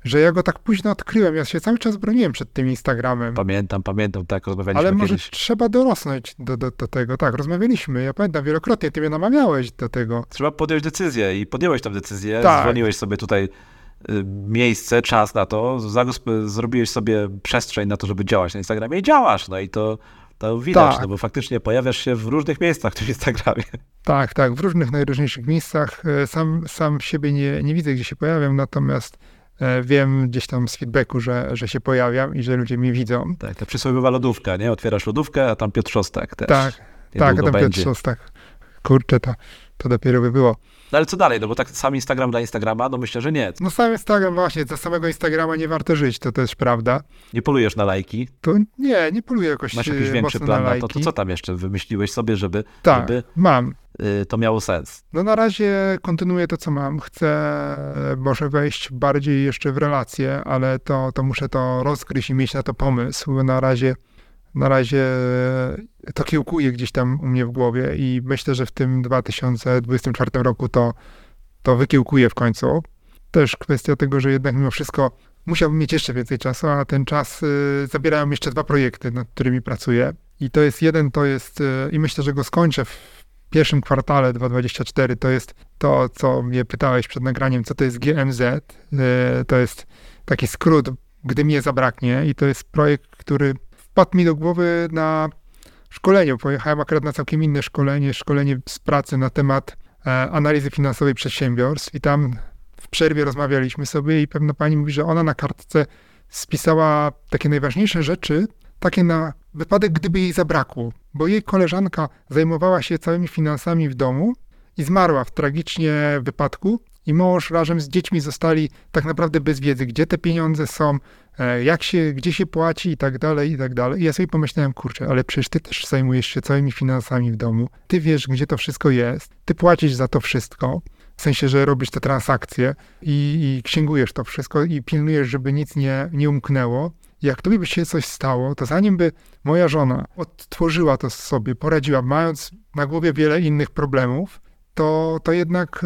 B: Że ja go tak późno odkryłem. Ja się cały czas broniłem przed tym Instagramem.
A: Pamiętam, pamiętam, tak rozmawialiśmy
B: Ale może
A: kiedyś.
B: trzeba dorosnąć do, do, do tego. Tak, rozmawialiśmy. Ja pamiętam wielokrotnie, ty mnie namawiałeś do tego.
A: Trzeba podjąć decyzję i podjąłeś tę decyzję.
B: Tak.
A: Dzwoniłeś sobie tutaj y, miejsce, czas na to, zrobiłeś sobie przestrzeń na to, żeby działać na Instagramie i działasz, no i to, to widać,
B: Tak.
A: no bo faktycznie pojawiasz się w różnych miejscach w tym Instagramie.
B: Tak, tak, w różnych najróżniejszych miejscach. E, Sam, sam siebie nie, nie widzę, gdzie się pojawiam, natomiast wiem gdzieś tam z feedbacku, że, że się pojawiam i że ludzie mnie widzą.
A: Tak, ta przysłowiowa lodówka, nie? Otwierasz lodówkę, a tam Piotr Szostak też.
B: Tak, tak, a tam Piotr
A: będzie.
B: Szostak. Kurczę, to, to dopiero by było.
A: No ale co dalej? No bo tak sam Instagram dla Instagrama, no myślę, że nie.
B: No sam Instagram właśnie, za samego Instagrama nie warto żyć, to też prawda.
A: Nie polujesz na lajki,
B: To nie, nie poluję jakoś
A: masz jakiś
B: e,
A: większy plan
B: na
A: na to, to co tam jeszcze wymyśliłeś sobie, żeby,
B: Tak,
A: żeby
B: mam.
A: y, to miało sens?
B: No na razie kontynuuję to, co mam. Chcę e, może wejść bardziej jeszcze w relacje, ale to, to muszę to rozgryźć i mieć na to pomysł. Na razie, na razie e, to kiełkuje gdzieś tam u mnie w głowie i myślę, że w tym 2024 roku to, to wykiełkuje w końcu. Też kwestia tego, że jednak mimo wszystko musiałbym mieć jeszcze więcej czasu, a ten czas y, zabierają jeszcze dwa projekty, nad którymi pracuję. I to jest jeden, to jest, y, i myślę, że go skończę w pierwszym kwartale 2024, to jest to, co mnie pytałeś przed nagraniem, co to jest GMZ. To jest taki skrót, gdy mnie zabraknie i to jest projekt, który wpadł mi do głowy na szkoleniu. Pojechałem akurat na całkiem inne szkolenie, szkolenie z pracy na temat e, analizy finansowej przedsiębiorstw i tam w przerwie rozmawialiśmy sobie i pewna pani mówi, że ona na kartce spisała takie najważniejsze rzeczy, takie na wypadek, gdyby jej zabrakło, bo jej koleżanka zajmowała się całymi finansami w domu i zmarła w tragicznie wypadku i mąż razem z dziećmi zostali tak naprawdę bez wiedzy, gdzie te pieniądze są, jak się, gdzie się płaci i tak dalej, i tak dalej. I ja sobie pomyślałem, kurczę, ale przecież ty też zajmujesz się całymi finansami w domu, ty wiesz, gdzie to wszystko jest, ty płacisz za to wszystko, w sensie, że robisz te transakcje i, i księgujesz to wszystko i pilnujesz, żeby nic nie, nie umknęło. Jak tobie by się coś stało, to zanim by moja żona odtworzyła to sobie, poradziła, mając na głowie wiele innych problemów, to, to jednak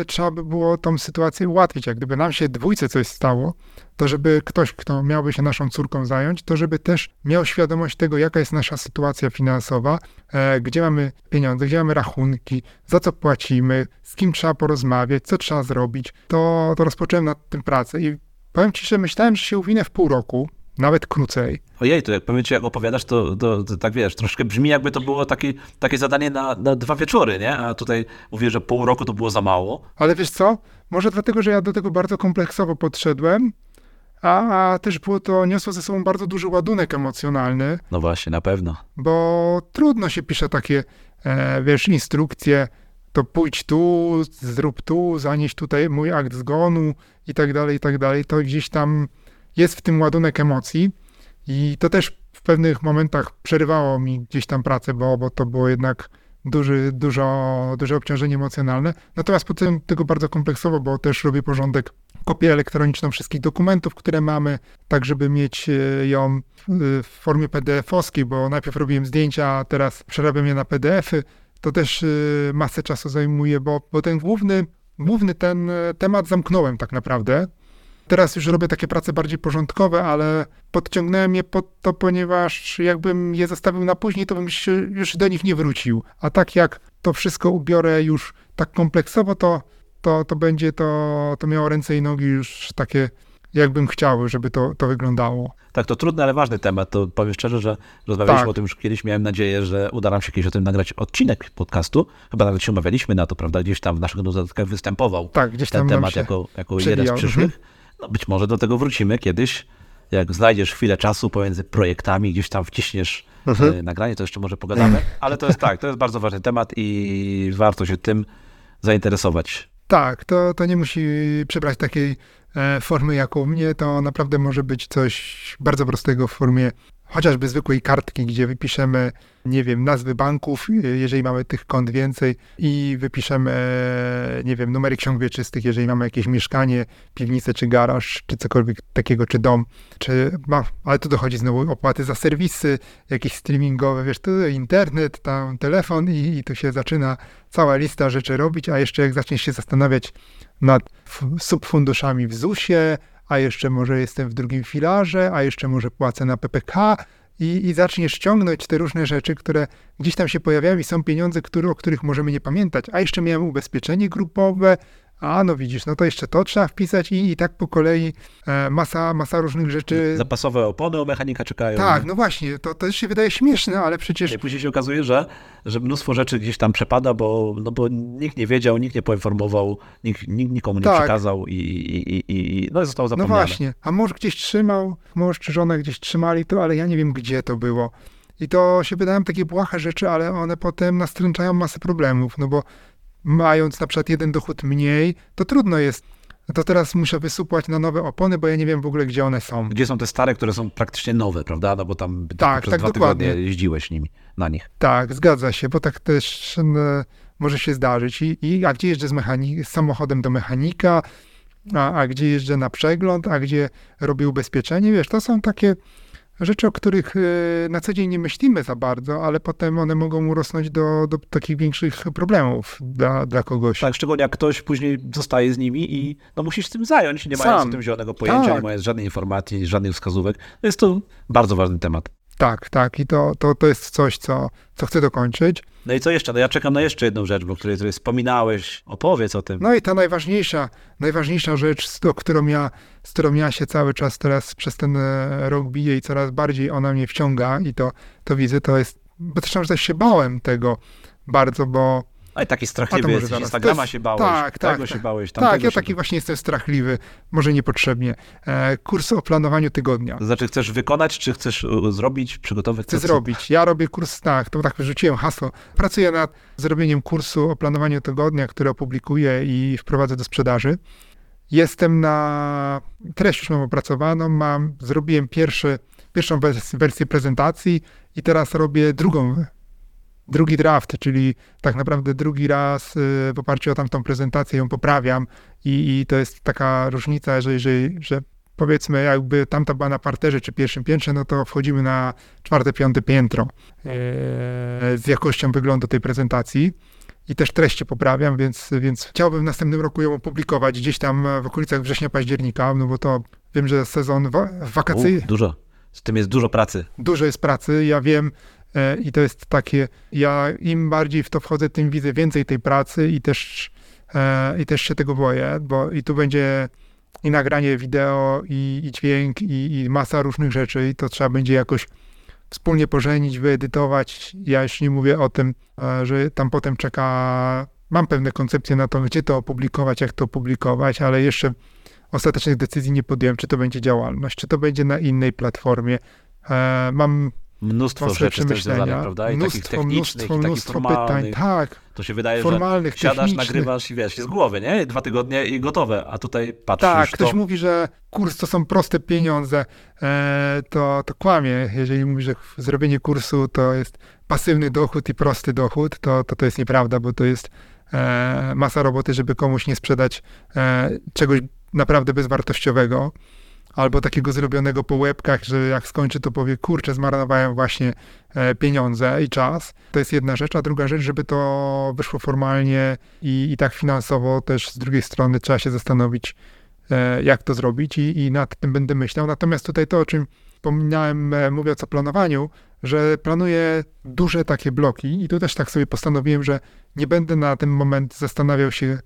B: e, trzeba by było tą sytuację ułatwić. Jak gdyby nam się dwójce coś stało, to żeby ktoś, kto miałby się naszą córką zająć, to żeby też miał świadomość tego, jaka jest nasza sytuacja finansowa, e, gdzie mamy pieniądze, gdzie mamy rachunki, za co płacimy, z kim trzeba porozmawiać, co trzeba zrobić. To, to rozpocząłem nad tym pracę i powiem ci, że myślałem, że się uwinę w pół roku, nawet krócej.
A: Ojej, to jak powiem ci, jak opowiadasz, to, to, to tak wiesz, troszkę brzmi jakby to było takie, takie zadanie na, na dwa wieczory, nie? A tutaj mówię, że pół roku to było za mało.
B: Ale wiesz co? Może dlatego, że ja do tego bardzo kompleksowo podszedłem, a, a też było to, niosło ze sobą bardzo duży ładunek emocjonalny,
A: No właśnie, na pewno.
B: bo trudno się pisze takie, e, wiesz, instrukcje, to pójdź tu, zrób tu, zanieś tutaj mój akt zgonu i tak dalej, i tak dalej. To gdzieś tam jest w tym ładunek emocji i to też w pewnych momentach przerywało mi gdzieś tam pracę, bo, bo to było jednak duży, dużo, duże obciążenie emocjonalne. Natomiast potem tego bardzo kompleksowo, bo też robię porządek, kopię elektroniczną wszystkich dokumentów, które mamy, tak żeby mieć e, ją w- w formie PDF-owskiej, bo najpierw robiłem zdjęcia, a teraz przerabiam je na PDF-y. To też y, masę czasu zajmuje, bo, bo ten główny, główny ten e, temat zamknąłem tak naprawdę. Teraz już robię takie prace bardziej porządkowe, ale podciągnąłem je pod to, ponieważ jakbym je zostawił na później, to bym się już do nich nie wrócił. A tak jak to wszystko ubiorę już tak kompleksowo, to, to, to będzie to, to miało ręce i nogi już takie, jakbym chciał, żeby to, to wyglądało.
A: Tak, to trudny, ale ważny temat. To powiem szczerze, że rozmawialiśmy
B: Tak.
A: o tym już kiedyś. Miałem nadzieję, że uda nam się kiedyś o tym nagrać odcinek podcastu. Chyba nawet się umawialiśmy na to, prawda? Gdzieś tam w naszych notatkach występował
B: Tak, gdzieś tam
A: ten temat
B: się
A: jako, jako jeden z przyszłych. No być może do tego wrócimy kiedyś. Jak znajdziesz chwilę czasu pomiędzy projektami, gdzieś tam wciśniesz
B: Mhm.
A: e, nagranie, to jeszcze może pogadamy. Ale to jest tak, to jest bardzo ważny temat i warto się tym zainteresować.
B: Tak, to, to nie musi przybrać takiej e, formy jak u mnie, to naprawdę może być coś bardzo prostego w formie chociażby zwykłej kartki, gdzie wypiszemy, nie wiem, nazwy banków, e, jeżeli mamy tych kont więcej i wypiszemy, e, nie wiem, numery ksiąg wieczystych, jeżeli mamy jakieś mieszkanie, piwnicę czy garaż, czy cokolwiek takiego, czy dom, czy, ma, ale tu dochodzi znowu opłaty za serwisy, jakieś streamingowe, wiesz, tu internet, tam telefon i, i tu się zaczyna cała lista rzeczy robić, a jeszcze jak zaczniesz się zastanawiać nad subfunduszami w ZUS-ie, a jeszcze może jestem w drugim filarze, a jeszcze może płacę na PPK i, i zaczniesz ciągnąć te różne rzeczy, które gdzieś tam się pojawiają i są pieniądze, które, o których możemy nie pamiętać. A jeszcze miałem ubezpieczenie grupowe, A no widzisz, no to jeszcze to trzeba wpisać i, i tak po kolei e, masa, masa różnych rzeczy.
A: Zapasowe opony u mechanika czekają.
B: Tak, no właśnie, to, to się wydaje śmieszne, ale przecież
A: I później się okazuje, że, że mnóstwo rzeczy gdzieś tam przepada, bo, no bo nikt nie wiedział, nikt nie poinformował, nikt, nikt nikomu nie
B: Tak.
A: przekazał i, i, i, i no i zostało
B: No właśnie, a mąż gdzieś trzymał, mąż czy żona gdzieś trzymali to, ale ja nie wiem, gdzie to było. I to się wydają takie błahe rzeczy, ale one potem nastręczają masę problemów, no bo mając na przykład jeden dochód mniej, to trudno jest. No to teraz muszę wysupłać na nowe opony, bo ja nie wiem w ogóle, gdzie one są.
A: Gdzie są te stare, które są praktycznie nowe, prawda? No bo tam
B: Tak,
A: przez
B: tak,
A: dwa
B: dokładnie.
A: tygodnie jeździłeś nimi, na nich.
B: Tak, zgadza się, bo tak też e, może się zdarzyć. I, i a gdzie jeżdżę z, mechani- z samochodem do mechanika, a, a gdzie jeżdżę na przegląd, a gdzie robię ubezpieczenie, wiesz, to są takie rzeczy, o których e, na co dzień nie myślimy za bardzo, ale potem one mogą urosnąć do, do takich większych problemów dla, dla kogoś.
A: Tak, szczególnie jak ktoś później zostaje z nimi i no musisz tym zająć, nie mając
B: Sam.
A: o tym zielonego pojęcia,
B: Tak.
A: nie mając żadnej informacji, żadnych wskazówek. To jest to bardzo ważny temat.
B: Tak, tak. I to, to, to jest coś, co, co chcę dokończyć.
A: No i co jeszcze? No ja czekam na jeszcze jedną rzecz, o której, której wspominałeś. Opowiedz o tym.
B: No i ta najważniejsza, najważniejsza rzecz, z, którą, ja, z którą ja się cały czas teraz przez ten e, rok biję i coraz bardziej ona mnie wciąga i to, to widzę, to jest, bo zresztą też się bałem tego bardzo, bo
A: A i taki strachliwy jesteś. Instagrama
B: jest-
A: się bałeś,
B: tak, tak,
A: tego się
B: tak.
A: bałeś,
B: tak, ja taki właśnie jestem strachliwy, może niepotrzebnie. E, kurs o planowaniu tygodnia.
A: To znaczy chcesz wykonać, czy chcesz y, zrobić, przygotować?
B: Chcę
A: co-
B: zrobić. Ja robię kurs, tak, to tak wyrzuciłem hasło. Pracuję nad zrobieniem kursu o planowaniu tygodnia, który opublikuję i wprowadzę do sprzedaży. Jestem na. Treść już mam opracowaną, mam, zrobiłem pierwszy, pierwszą wers- wersję prezentacji i teraz robię drugą, drugi draft, czyli tak naprawdę drugi raz y, w oparciu o tamtą prezentację ją poprawiam i, i to jest taka różnica, że jeżeli, że powiedzmy jakby tamta była na parterze czy pierwszym piętrze, no to wchodzimy na czwarte, piąte piętro e, z jakością wyglądu tej prezentacji. I też treści poprawiam, więc, więc chciałbym w następnym roku ją opublikować gdzieś tam w okolicach września, października, no bo to wiem, że sezon wa- wakacyjny,
A: dużo. Z tym jest dużo pracy.
B: dużo jest pracy, ja wiem i to jest takie, ja im bardziej w to wchodzę, tym widzę więcej tej pracy i też, e, i też się tego boję, bo i tu będzie i nagranie wideo, i, i dźwięk, i, i masa różnych rzeczy i to trzeba będzie jakoś wspólnie pożenić, wyedytować. Ja już nie mówię o tym, e, że tam potem czeka, mam pewne koncepcje na to, gdzie to opublikować, jak to opublikować, ale jeszcze ostatecznych decyzji nie podjąłem, czy to będzie działalność, czy to będzie na innej platformie. E, mam
A: Mnóstwo rzeczy
B: przemyślenia,
A: prawda? I takich
B: mnóstwo,
A: technicznych,
B: mnóstwo,
A: i takich
B: mnóstwo pytań, tak,
A: To się wydaje,
B: formalnych,
A: że siadasz,
B: technicznych.
A: nagrywasz i wiesz, z głowy, nie? Dwa tygodnie i gotowe, a tutaj patrzysz
B: Tak,
A: to...
B: ktoś mówi, że kurs to są proste pieniądze, e, to, to kłamie. Jeżeli mówi, że zrobienie kursu to jest pasywny dochód i prosty dochód, to to, to jest nieprawda, bo to jest e, masa roboty, żeby komuś nie sprzedać e, czegoś naprawdę bezwartościowego. Albo takiego zrobionego po łebkach, że jak skończy, to powie, kurczę, zmarnowałem właśnie e, pieniądze i czas. To jest jedna rzecz, a druga rzecz, żeby to wyszło formalnie i, i tak finansowo też z drugiej strony trzeba się zastanowić, e, jak to zrobić i, i nad tym będę myślał. Natomiast tutaj to, o czym wspominałem, e, mówiąc o planowaniu, że planuję duże takie bloki i tu też tak sobie postanowiłem, że nie będę na ten moment zastanawiał się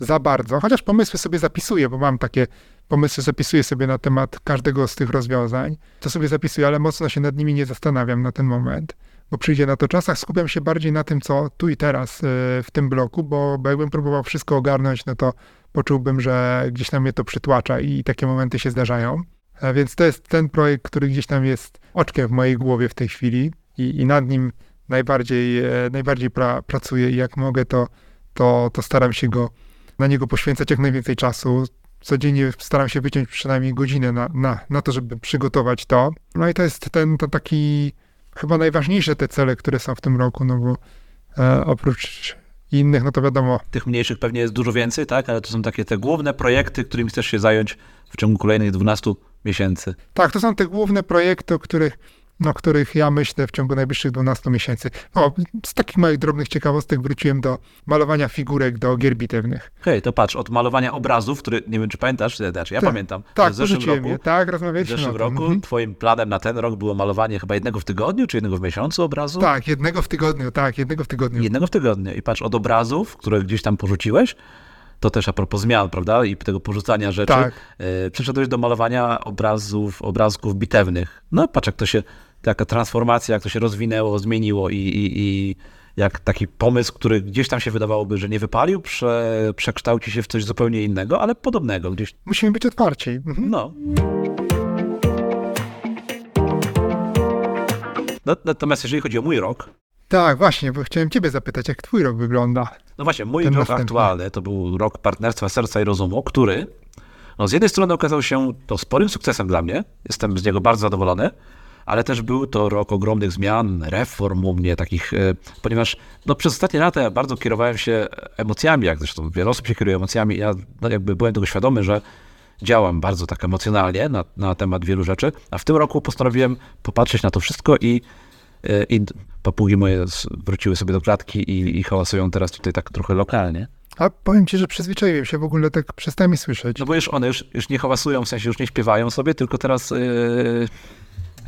B: za bardzo, chociaż pomysły sobie zapisuję, bo mam takie pomysły, zapisuję sobie na temat każdego z tych rozwiązań, to sobie zapisuję, ale mocno się nad nimi nie zastanawiam na ten moment, bo przyjdzie na to czas, a skupiam się bardziej na tym, co tu i teraz e, w tym bloku, bo, jakbym próbował wszystko ogarnąć, no to poczułbym, że gdzieś tam mnie to przytłacza i takie momenty się zdarzają. A Więc to jest ten projekt, który gdzieś tam jest oczkiem w mojej głowie w tej chwili i, i nad nim najbardziej, e, najbardziej pra, pracuję i jak mogę, to, to, to staram się go, na niego poświęcać jak najwięcej czasu. Codziennie staram się wyciąć przynajmniej godzinę na, na, na to, żeby przygotować to. No i to jest ten to taki chyba najważniejsze te cele, które są w tym roku, no bo e, oprócz innych, no to wiadomo,
A: Tych mniejszych pewnie jest dużo więcej, tak? Ale to są takie te główne projekty, którymi chcesz się zająć w ciągu kolejnych 12 miesięcy.
B: Tak, to są te główne projekty, o których, o których ja myślę w ciągu najbliższych 12 miesięcy. O, z takich małych drobnych ciekawostek wróciłem do malowania figurek do gier bitewnych.
A: Hej, to patrz, od malowania obrazów, który nie wiem, czy pamiętasz, znaczy ja
B: Tak,
A: pamiętam,
B: Tak,
A: w zeszłym roku,
B: je. Tak,
A: w
B: rozmawialiśmy
A: zeszłym
B: o tym.
A: roku
B: Mhm.
A: twoim planem na ten rok było malowanie chyba jednego w tygodniu, czy jednego w miesiącu obrazu?
B: Tak, jednego w tygodniu, tak, jednego w tygodniu.
A: Jednego w tygodniu. I patrz, od obrazów, które gdzieś tam porzuciłeś, To też a propos zmian, prawda? I tego porzucania rzeczy.
B: Tak.
A: E, Przeszedłeś do malowania obrazów, obrazków bitewnych. No patrz, jak to się, taka transformacja, jak to się rozwinęło, zmieniło i, i, i jak taki pomysł, który gdzieś tam się wydawałoby, że nie wypalił, prze, przekształci się w coś zupełnie innego, ale podobnego. Gdzieś,
B: Musimy być otwarci. Mhm.
A: no. No, Natomiast jeżeli chodzi o mój rok,
B: Tak, właśnie, bo chciałem ciebie zapytać, jak twój rok wygląda.
A: No właśnie, mój
B: Ten
A: rok
B: następny.
A: aktualny to był rok partnerstwa serca i rozumu, który no z jednej strony okazał się to sporym sukcesem dla mnie, jestem z niego bardzo zadowolony, ale też był to rok ogromnych zmian, reform u mnie takich, e, ponieważ no, przez ostatnie lata ja bardzo kierowałem się emocjami, jak zresztą wiele osób się kieruje emocjami, ja no, jakby byłem tego świadomy, że działam bardzo tak emocjonalnie na, na temat wielu rzeczy, a w tym roku postanowiłem popatrzeć na to wszystko i e, i papugi moje wróciły sobie do klatki i, i hałasują teraz tutaj tak trochę lokalnie.
B: A powiem ci, że przyzwyczaiłem się, w ogóle tak przestałem je słyszeć.
A: No bo już one już, już nie hałasują, w sensie już nie śpiewają sobie, tylko teraz yy,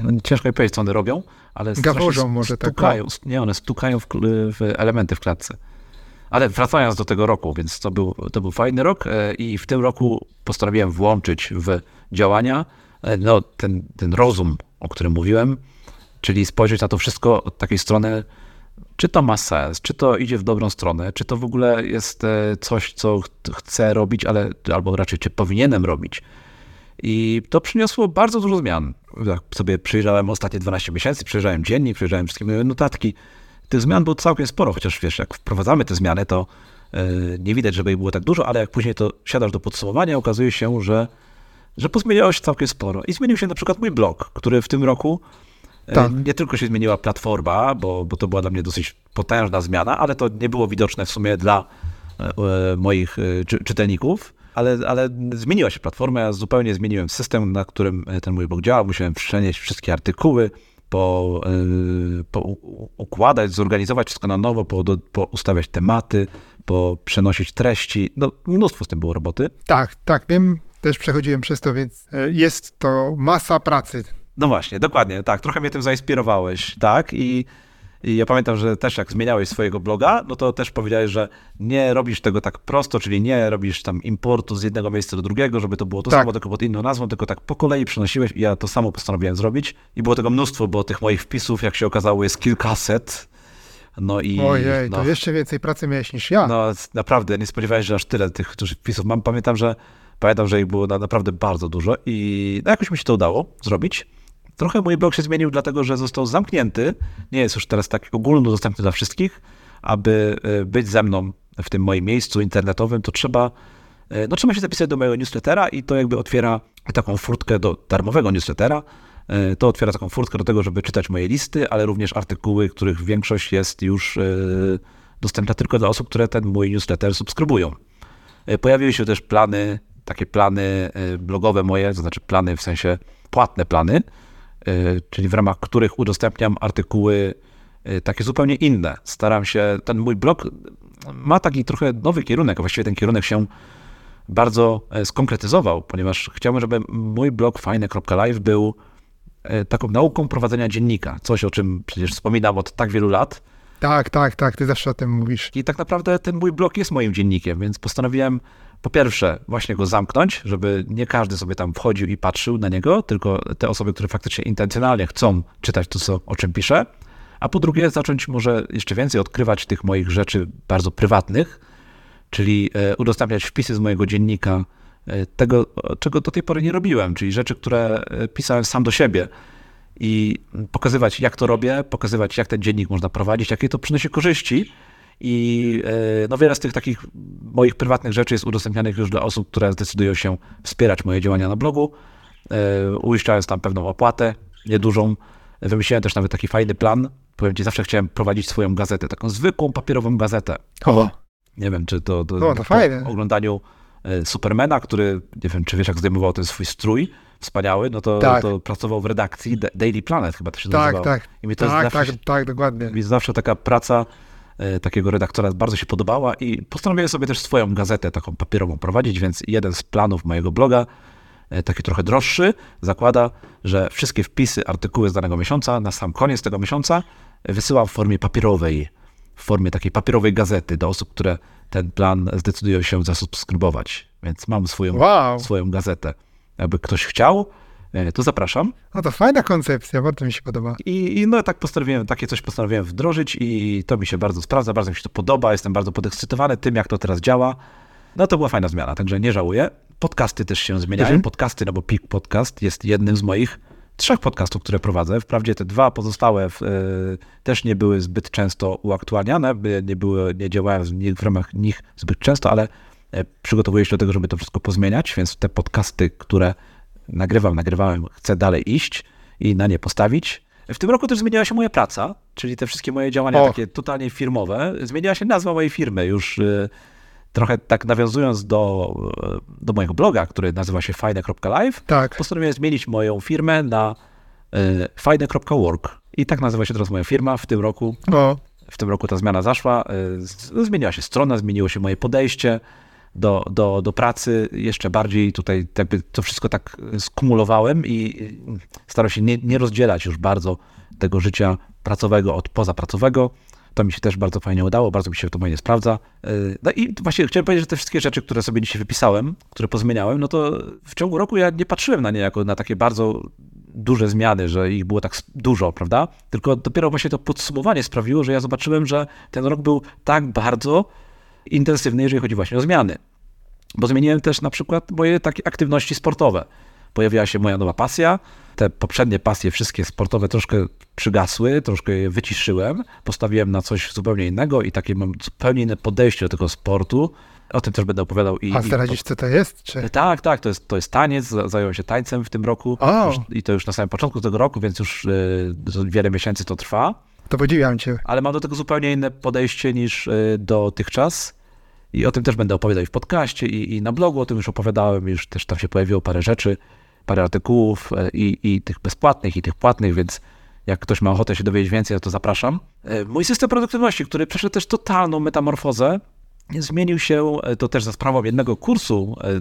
A: no, ciężko mi powiedzieć, co one robią, ale
B: Gaworzą może tak,
A: stukają, nie, one stukają w, w elementy w klatce. Ale wracając do tego roku, więc to był, to był fajny rok e, i w tym roku postanowiłem włączyć w działania e, no, ten, ten rozum, o którym mówiłem, czyli spojrzeć na to wszystko od takiej strony, czy to ma sens, czy to idzie w dobrą stronę, czy to w ogóle jest e, coś, co ch- chcę robić, ale albo raczej czy powinienem robić. I to przyniosło bardzo dużo zmian. Jak sobie przyjrzałem ostatnie 12 miesięcy, przyjrzałem dziennik, przyjrzałem wszystkie moje notatki. Tych zmian było całkiem sporo, chociaż wiesz, jak wprowadzamy te zmiany, to e, nie widać, żeby ich było tak dużo, ale jak później to siadasz do podsumowania, okazuje się, że, że pozmieniało się całkiem sporo. I zmienił się na przykład mój blog, który w tym roku e,
B: Tak.
A: nie tylko się zmieniła platforma, bo, bo to była dla mnie dosyć potężna zmiana, ale to nie było widoczne w sumie dla e, moich czy, czytelników. Ale, ale zmieniła się platforma, ja zupełnie zmieniłem system, na którym e, ten mój blog działał. Musiałem przenieść wszystkie artykuły, po, e, po układać, zorganizować wszystko na nowo, po, po ustawiać tematy, po przenosić treści. No, mnóstwo z tym było roboty.
B: Tak, tak, wiem, też przechodziłem przez to, więc e, jest to masa pracy.
A: No właśnie, dokładnie, tak. Trochę mnie tym zainspirowałeś, tak? I, I ja pamiętam, że też jak zmieniałeś swojego bloga, no to też powiedziałeś, że nie robisz tego tak prosto, czyli nie robisz tam importu z jednego miejsca do drugiego, żeby to było to
B: Tak.
A: samo, tylko pod inną nazwą, tylko tak po kolei przenosiłeś i ja to samo postanowiłem zrobić. I było tego mnóstwo, bo tych moich wpisów, jak się okazało, jest kilkaset. No i...
B: Ojej,
A: no,
B: to jeszcze więcej pracy miałeś niż ja.
A: no naprawdę, nie spodziewałem się, że aż tyle tych wpisów mam. Pamiętam, że pamiętam, że ich było na, naprawdę bardzo dużo i no, jakoś mi się to udało zrobić. Trochę mój blog się zmienił, dlatego że został zamknięty. Nie jest już teraz tak ogólnodostępny dla wszystkich. Aby e, być ze mną w tym moim miejscu internetowym, to trzeba, e, no, trzeba się zapisać do mojego newslettera i to jakby otwiera taką furtkę do darmowego newslettera. E, To otwiera taką furtkę do tego, żeby czytać moje listy, ale również artykuły, których większość jest już dostępna tylko dla osób, które ten mój newsletter subskrybują. Pojawiły się też plany, takie plany blogowe moje, to znaczy plany w sensie płatne plany, czyli w ramach których udostępniam artykuły e, takie zupełnie inne. Staram się, ten mój blog ma taki trochę nowy kierunek, a właściwie ten kierunek się bardzo e, skonkretyzował, ponieważ chciałbym, żeby mój blog fajne.live był e, taką nauką prowadzenia dziennika. Coś, o czym przecież wspominam od tak wielu lat.
B: Tak, tak, tak, ty zawsze o tym mówisz.
A: I tak naprawdę ten mój blog jest moim dziennikiem, więc postanowiłem po pierwsze właśnie go zamknąć, żeby nie każdy sobie tam wchodził i patrzył na niego, tylko te osoby, które faktycznie intencjonalnie chcą czytać to, co, o czym piszę. A po drugie zacząć może jeszcze więcej odkrywać tych moich rzeczy bardzo prywatnych, czyli e, udostępniać wpisy z mojego dziennika, e, tego, czego do tej pory nie robiłem, czyli rzeczy, które e, pisałem sam do siebie i pokazywać, jak to robię, pokazywać, jak ten dziennik można prowadzić, jakie to przynosi korzyści. I e, no, wiele z tych takich moich prywatnych rzeczy jest udostępnianych już dla osób, które zdecydują się wspierać moje działania na blogu, e, uiszczając tam pewną opłatę, niedużą. Wymyśliłem też nawet taki fajny plan. Powiem ci, zawsze chciałem prowadzić swoją gazetę, taką zwykłą papierową gazetę.
B: O,
A: Nie wiem, czy to, to,
B: O, to
A: po
B: fajne.
A: oglądaniu e, Supermana, który, nie wiem, czy wiesz, jak zdejmował ten swój strój wspaniały, no to,
B: Tak.
A: to pracował w redakcji Da- Daily Planet, chyba to się
B: tak,
A: nazywało.
B: tak.
A: I mi to
B: tak,
A: zawsze,
B: tak, tak, dokładnie.
A: mi zawsze taka praca takiego redaktora bardzo się podobała i postanowiłem sobie też swoją gazetę taką papierową prowadzić, więc jeden z planów mojego bloga, e, taki trochę droższy, zakłada, że wszystkie wpisy, artykuły z danego miesiąca na sam koniec tego miesiąca e, wysyłam w formie papierowej, w formie takiej papierowej gazety do osób, które ten plan zdecydują się zasubskrybować. Więc mam swoją,
B: Wow,
A: swoją gazetę. Jakby ktoś chciał, e, to zapraszam.
B: no to fajna koncepcja, bardzo mi się podoba.
A: I, I no tak postanowiłem, takie coś postanowiłem wdrożyć i to mi się bardzo sprawdza, bardzo mi się to podoba, jestem bardzo podekscytowany tym, jak to teraz działa. No to była fajna zmiana, także nie żałuję. Podcasty też się zmieniają.
B: Mhm.
A: Podcasty, no bo Peak Podcast jest jednym z moich trzech podcastów, które prowadzę. Wprawdzie te dwa pozostałe w, e, też nie były zbyt często uaktualniane, nie, były, nie działałem w ramach nich zbyt często, ale e, przygotowuję się do tego, żeby to wszystko pozmieniać, więc te podcasty, które nagrywam, nagrywałem, chcę dalej iść i na nie postawić. W tym roku też zmieniła się moja praca, czyli te wszystkie moje działania
B: O.
A: takie totalnie firmowe. Zmieniła się nazwa mojej firmy już e, trochę tak nawiązując do, e, do mojego bloga, który nazywa się fajne.live.
B: Tak,
A: Postanowiłem zmienić moją firmę na e, fajne.work. I tak nazywa się teraz moja firma w tym roku.
B: o,
A: W tym roku ta zmiana zaszła. z- Zmieniła się strona, zmieniło się moje podejście do, do, do pracy. Jeszcze bardziej tutaj jakby to wszystko tak skumulowałem i staram się nie, nie rozdzielać już bardzo tego życia pracowego od pozapracowego. To mi się też bardzo fajnie udało, bardzo mi się to fajnie sprawdza. E, No i właśnie chciałem powiedzieć, że te wszystkie rzeczy, które sobie dzisiaj wypisałem, które pozmieniałem, no to w ciągu roku ja nie patrzyłem na nie jako na takie bardzo duże zmiany, że ich było tak dużo, prawda? Tylko dopiero właśnie to podsumowanie sprawiło, że ja zobaczyłem, że ten rok był tak bardzo intensywny, jeżeli chodzi właśnie o zmiany. Bo zmieniłem też na przykład moje takie aktywności sportowe. Pojawiła się moja nowa pasja. Te poprzednie pasje, wszystkie sportowe, troszkę przygasły, troszkę je wyciszyłem. Postawiłem na coś zupełnie innego i takie mam zupełnie inne podejście do tego sportu. O tym też będę opowiadał. I,
B: a
A: i
B: zdradzisz co to jest? Czy...
A: tak, tak, to jest, to jest taniec, za- zająłem się tańcem w tym roku
B: O.
A: już, i to już na samym początku tego roku, więc już y, wiele miesięcy to trwa,
B: To podziwiam cię.
A: ale mam do tego zupełnie inne podejście niż y, dotychczas i o tym też będę opowiadał w podcaście i, i na blogu o tym już opowiadałem, już też tam się pojawiło parę rzeczy, parę artykułów y, i, i tych bezpłatnych i tych płatnych, więc jak ktoś ma ochotę się dowiedzieć więcej, to zapraszam. Y, Mój system produktywności, który przeszedł też totalną metamorfozę, zmienił się e, to też za sprawą jednego kursu, e,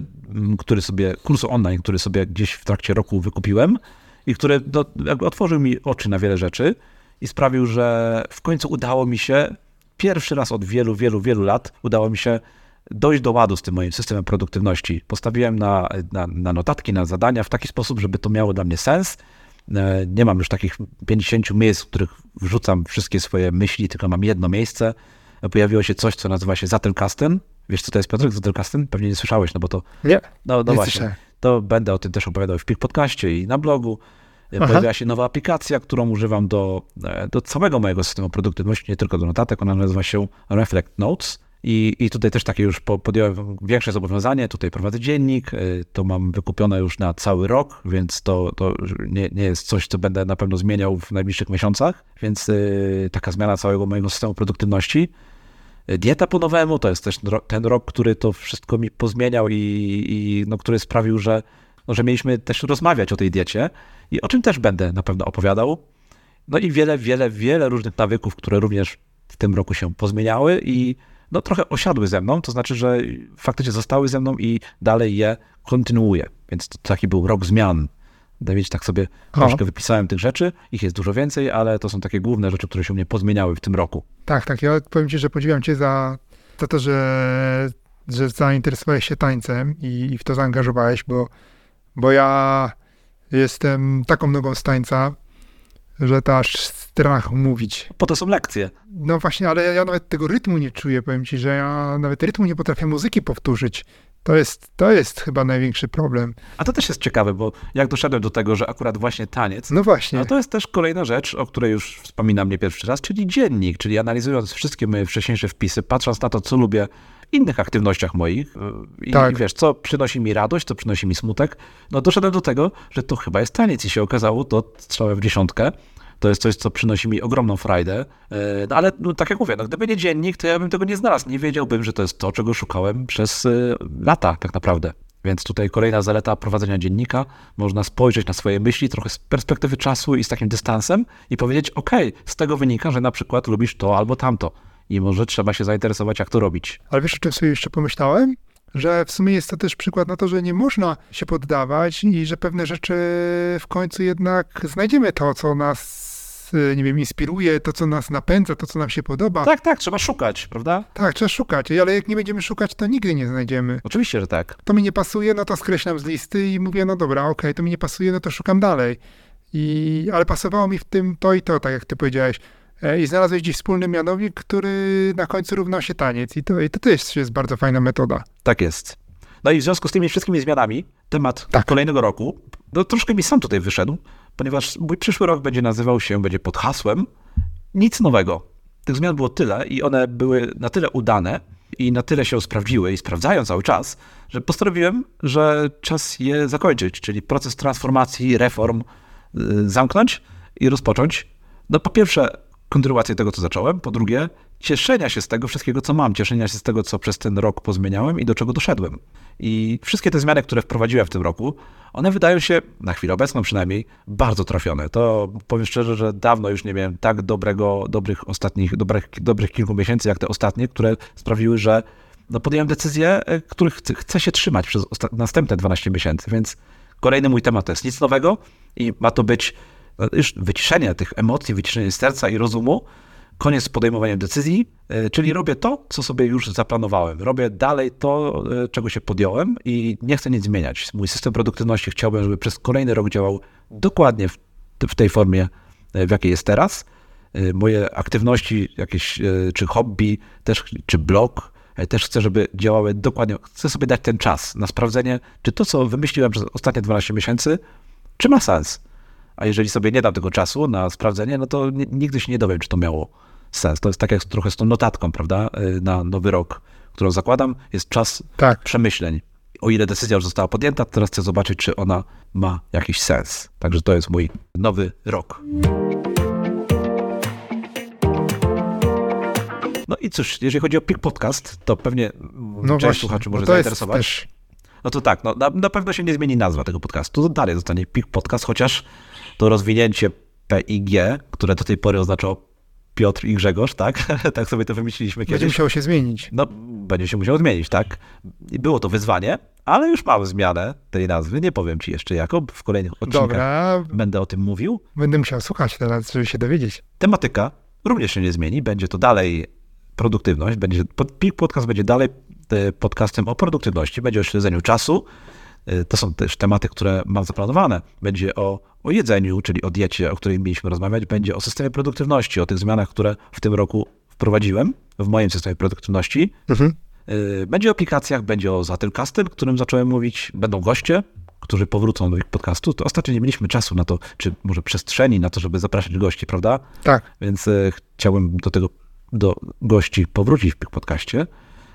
A: który sobie, kursu online, który sobie gdzieś w trakcie roku wykupiłem i który no, jakby otworzył mi oczy na wiele rzeczy i sprawił, że w końcu udało mi się, pierwszy raz od wielu, wielu, wielu lat, udało mi się dojść do ładu z tym moim systemem produktywności. Postawiłem na, na, na notatki, na zadania w taki sposób, żeby to miało dla mnie sens. E, Nie mam już takich 50 miejsc, w których wrzucam wszystkie swoje myśli, tylko mam jedno miejsce. Pojawiło się coś, co nazywa się Zettelkasten. Wiesz, co to jest, Piotrek, Zettelkasten? Pewnie nie słyszałeś, no bo to
B: Nie,
A: no, no
B: Nie
A: właśnie.
B: słyszałem.
A: To będę o tym też opowiadał w Pik Podcaście i na blogu.
B: Aha.
A: Pojawiła się nowa aplikacja, którą używam do, e, do całego mojego systemu produktywności, nie tylko do notatek. Ona nazywa się Reflect Notes. I, I tutaj też takie już po- podjąłem większe zobowiązanie. Tutaj prowadzę dziennik, y, to mam wykupione już na cały rok, więc to, to nie, nie jest coś, co będę na pewno zmieniał w najbliższych miesiącach. Więc y, taka zmiana całego mojego systemu produktywności. Dieta po nowemu to jest też ten rok, który to wszystko mi pozmieniał i, i no, który sprawił, że, no, że mieliśmy też rozmawiać o tej diecie i o czym też będę na pewno opowiadał. No i wiele, wiele, wiele różnych nawyków, które również w tym roku się pozmieniały i no trochę osiadły ze mną, to znaczy, że faktycznie zostały ze mną i dalej je kontynuuję. Więc to taki był rok zmian. Dawidzie, tak sobie
B: O.
A: troszkę wypisałem tych rzeczy. Ich jest dużo więcej, ale to są takie główne rzeczy, które się u mnie pozmieniały w tym roku.
B: Tak, tak. Ja powiem ci, że podziwiam cię za, za to, że, że zainteresowałeś się tańcem i, i w to zaangażowałeś, bo, bo ja jestem taką nogą z tańca, że to aż strach mówić.
A: Po to są lekcje.
B: No właśnie, ale ja nawet tego rytmu nie czuję, powiem ci, że ja nawet rytmu nie potrafię muzyki powtórzyć. To jest, to jest chyba największy problem.
A: A to też jest ciekawe, bo jak doszedłem do tego, że akurat właśnie taniec,
B: No właśnie.
A: no to jest też kolejna rzecz, o której już wspominam nie pierwszy raz, czyli dziennik, czyli analizując wszystkie moje wcześniejsze wpisy, patrząc na to, co lubię innych aktywnościach moich yy, i,
B: Tak.
A: i wiesz, co przynosi mi radość, co przynosi mi smutek, no doszedłem do tego, że to chyba jest taniec i się okazało, to strzałem w dziesiątkę, to jest coś, co przynosi mi ogromną frajdę, Yy, no ale no, tak jak mówię, no, gdyby nie dziennik, to ja bym tego nie znalazł, nie wiedziałbym, że to jest to, czego szukałem przez yy, lata tak naprawdę. Więc tutaj kolejna zaleta prowadzenia dziennika. Można spojrzeć na swoje myśli trochę z perspektywy czasu i z takim dystansem i powiedzieć, ok, z tego wynika, że na przykład lubisz to albo tamto. I może trzeba się zainteresować, jak to robić.
B: Ale wiesz, o czym sobie jeszcze pomyślałem? Że w sumie jest to też przykład na to, że nie można się poddawać i że pewne rzeczy w końcu jednak znajdziemy to, co nas y, nie wiem, inspiruje, to, co nas napędza, to, co nam się podoba.
A: Tak, tak, trzeba szukać, prawda?
B: Tak, trzeba szukać, ale jak nie będziemy szukać, to nigdy nie znajdziemy.
A: Oczywiście, że tak.
B: To mi nie pasuje, no to skreślam z listy i mówię, no dobra, okej, to mi nie pasuje, no to szukam dalej. I, ale pasowało mi w tym to i to, tak jak ty powiedziałeś. E, I znalazłeś gdzieś wspólny mianownik, który na końcu równał się taniec. I to, i to też jest bardzo fajna metoda.
A: Tak jest. No i w związku z tymi wszystkimi zmianami, temat
B: Tak.
A: kolejnego roku, no troszkę mi sam tutaj wyszedł, ponieważ mój przyszły rok będzie nazywał się, będzie pod hasłem nic nowego. Tych zmian było tyle i one były na tyle udane i na tyle się sprawdziły i sprawdzają cały czas, że postanowiłem, że czas je zakończyć, czyli proces transformacji, reform y, zamknąć i rozpocząć. No po pierwsze kontynuację tego, co zacząłem, po drugie cieszenia się z tego wszystkiego, co mam, cieszenia się z tego, co przez ten rok pozmieniałem i do czego doszedłem. I wszystkie te zmiany, które wprowadziłem w tym roku, one wydają się, na chwilę obecną przynajmniej, bardzo trafione. To powiem szczerze, że dawno już nie miałem tak dobrego, dobrych ostatnich, dobrych, dobrych kilku miesięcy, jak te ostatnie, które sprawiły, że no podjąłem decyzje, których chcę, chcę się trzymać przez następne 12 miesięcy, więc kolejny mój temat to jest nic nowego i ma to być już wyciszenie tych emocji, wyciszenie serca i rozumu, koniec z podejmowaniem decyzji, e, czyli robię to, co sobie już zaplanowałem. Robię dalej to, e, czego się podjąłem i nie chcę nic zmieniać. Mój system produktywności chciałbym, żeby przez kolejny rok działał dokładnie w, w tej formie, e, w jakiej jest teraz. Moje aktywności, jakieś, czy hobby, też, czy blog, też chcę, żeby działały dokładnie. Chcę sobie dać ten czas na sprawdzenie, czy to, co wymyśliłem przez ostatnie 12 miesięcy, czy ma sens. A jeżeli sobie nie dam tego czasu na sprawdzenie, no to ni- nigdy się nie dowiem, czy to miało sens. To jest tak jak trochę z tą notatką, prawda, y, na nowy rok, którą zakładam. Jest czas
B: Tak.
A: przemyśleń. O ile decyzja już została podjęta, teraz chcę zobaczyć, czy ona ma jakiś sens. Także to jest mój nowy rok. No i cóż, jeżeli chodzi o PIK Podcast, to pewnie
B: No
A: część
B: właśnie,
A: słuchaczy
B: bo
A: może zainteresować.
B: też-
A: No to tak, no, na, na pewno się nie zmieni nazwa tego podcastu. To dalej zostanie PIK Podcast, chociaż to rozwinięcie PIG, które do tej pory oznaczało Piotr i Grzegorz, tak? tak sobie to wymyśliliśmy
B: Będzie
A: kiedyś.
B: musiało się zmienić.
A: No, będzie się musiał zmienić, tak? I było to wyzwanie, ale już mamy zmianę tej nazwy. Nie powiem ci jeszcze jaką. W kolejnych odcinkach
B: Dobra,
A: będę o tym mówił.
B: będę musiał słuchać teraz, żeby się dowiedzieć.
A: Tematyka również się nie zmieni. Będzie to dalej produktywność. Będzie, Pik Podcast będzie dalej e, podcastem o produktywności. Będzie o śledzeniu czasu. E, To są też tematy, które mam zaplanowane. Będzie o, o jedzeniu, czyli o diecie, o której mieliśmy rozmawiać. Będzie o systemie produktywności, o tych zmianach, które w tym roku wprowadziłem w moim systemie produktywności.
B: Mhm.
A: Yy, Będzie o aplikacjach, będzie o Zatylcasting, o którym zacząłem mówić. Będą goście, którzy powrócą do ich podcastu. To ostatnio nie mieliśmy czasu na to, czy może przestrzeni na to, żeby zapraszać gości, prawda?
B: Tak.
A: Więc e, chciałem do tego, do gości powrócić w podcaście.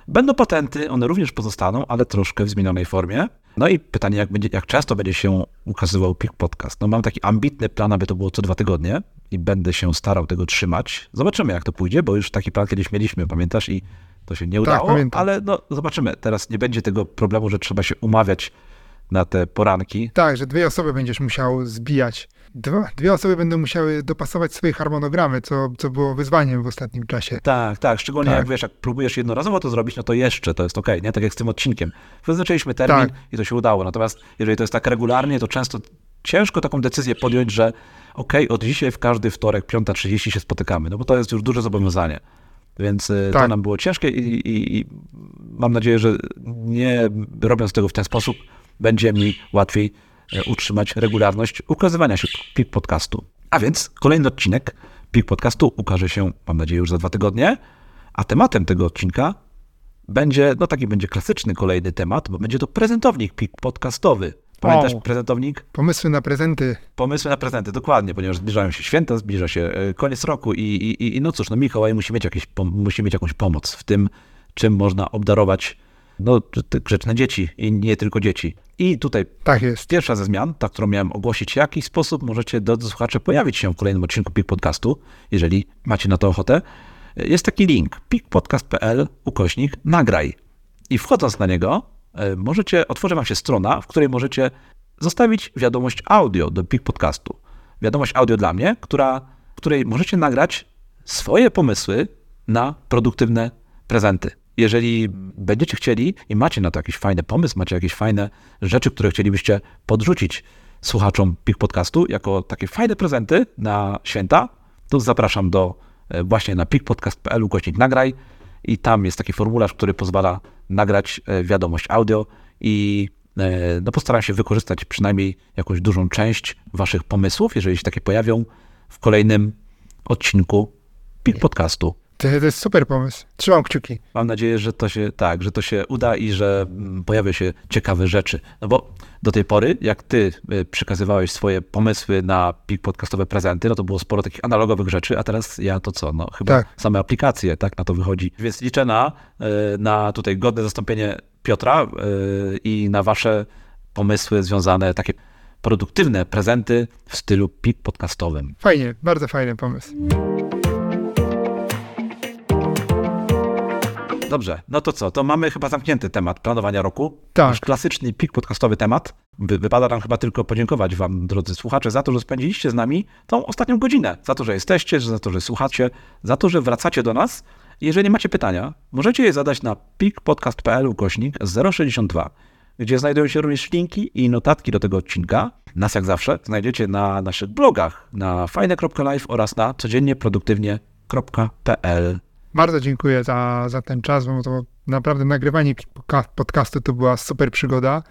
A: Będą patenty, one również pozostaną, ale troszkę w zmienionej formie. No i pytanie, jak, będzie, jak często będzie się ukazywał PIK Podcast. No mam taki ambitny plan, aby to było co dwa tygodnie i będę się starał tego trzymać. Zobaczymy, jak to pójdzie, bo już taki plan kiedyś mieliśmy, pamiętasz? I to się nie udało,
B: pamiętam.
A: ale no zobaczymy. Teraz nie będzie tego problemu, że trzeba się umawiać na te poranki.
B: Tak, że dwie osoby będziesz musiał zbijać. Dwa, dwie osoby będą musiały dopasować swoje harmonogramy, co, co było wyzwaniem w ostatnim czasie.
A: Tak, tak. Szczególnie
B: Tak.
A: jak wiesz, jak próbujesz jednorazowo to zrobić, no to jeszcze to jest okej, nie? Tak jak z tym odcinkiem. Wyznaczyliśmy termin
B: Tak.
A: i to się udało. Natomiast jeżeli to jest tak regularnie, to często ciężko taką decyzję podjąć, że okej, od dzisiaj w każdy wtorek 5.30 się spotykamy, no bo to jest już duże zobowiązanie. Więc y, to
B: Tak.
A: nam było ciężkie i, i, i mam nadzieję, że nie robiąc tego w ten sposób, będzie mi łatwiej e, utrzymać regularność ukazywania się PIK Podcastu. A więc kolejny odcinek PIK Podcastu ukaże się, mam nadzieję, już za dwa tygodnie, a tematem tego odcinka będzie, no taki będzie klasyczny kolejny temat, bo będzie to prezentownik PIK Podcastowy. Pamiętasz
B: O.
A: prezentownik?
B: Pomysły na prezenty.
A: Pomysły na prezenty, dokładnie, ponieważ zbliżają się święta, zbliża się e, koniec roku i, i, i- no cóż, no Mikołaj musi mieć, jakieś, musi mieć jakąś pomoc w tym, czym można obdarować no, grzeczne dzieci i nie tylko dzieci. I tutaj
B: Tak jest.
A: pierwsza ze zmian, ta, którą miałem ogłosić, w jaki sposób możecie, drodzy słuchacze, pojawić się w kolejnym odcinku PIK Podcastu, jeżeli macie na to ochotę. Jest taki link, pikpodcast.pl, ukośnik, nagraj. I wchodząc na niego, e, możecie, otworzy wam się strona, w której możecie zostawić wiadomość audio do PIK Podcastu. Wiadomość audio dla mnie, która, w której możecie nagrać swoje pomysły na produktywne prezenty. Jeżeli będziecie chcieli i macie na to jakiś fajny pomysł, macie jakieś fajne rzeczy, które chcielibyście podrzucić słuchaczom PIK Podcastu jako takie fajne prezenty na święta, to zapraszam do e, właśnie na pikpodcast.pl ukośnik nagraj i tam jest taki formularz, który pozwala nagrać e, wiadomość audio i e, no postaram się wykorzystać przynajmniej jakąś dużą część waszych pomysłów, jeżeli się takie pojawią w kolejnym odcinku Pik Podcastu.
B: To, jest super pomysł. Trzymam kciuki.
A: Mam nadzieję, że to się tak, że to się uda i że mm, pojawią się ciekawe rzeczy. No bo do tej pory, jak ty y, przekazywałeś swoje pomysły na pik podcastowe prezenty, no to było sporo takich analogowych rzeczy, a teraz ja to co? No chyba
B: Tak.
A: same aplikacje, tak na to wychodzi. Więc liczę na, y, na tutaj godne zastąpienie Piotra y, i na wasze pomysły związane, takie produktywne prezenty w stylu pik podcastowym.
B: Fajnie, bardzo fajny pomysł.
A: Dobrze, no to co? To mamy chyba zamknięty temat planowania roku.
B: Tak.
A: Nasz klasyczny pik podcastowy temat. Wy, wypada nam chyba tylko podziękować Wam, drodzy słuchacze, za to, że spędziliście z nami tą ostatnią godzinę. Za to, że jesteście, za to, że słuchacie, za to, że wracacie do nas. Jeżeli macie pytania, możecie je zadać na pikpodcast.pl ukośnik 062, gdzie znajdują się również linki i notatki do tego odcinka. Nas jak zawsze znajdziecie na naszych blogach na fajne.live oraz na codziennieproduktywnie.pl.
B: Bardzo dziękuję za, za ten czas, bo to naprawdę nagrywanie podca- podcastu to była super przygoda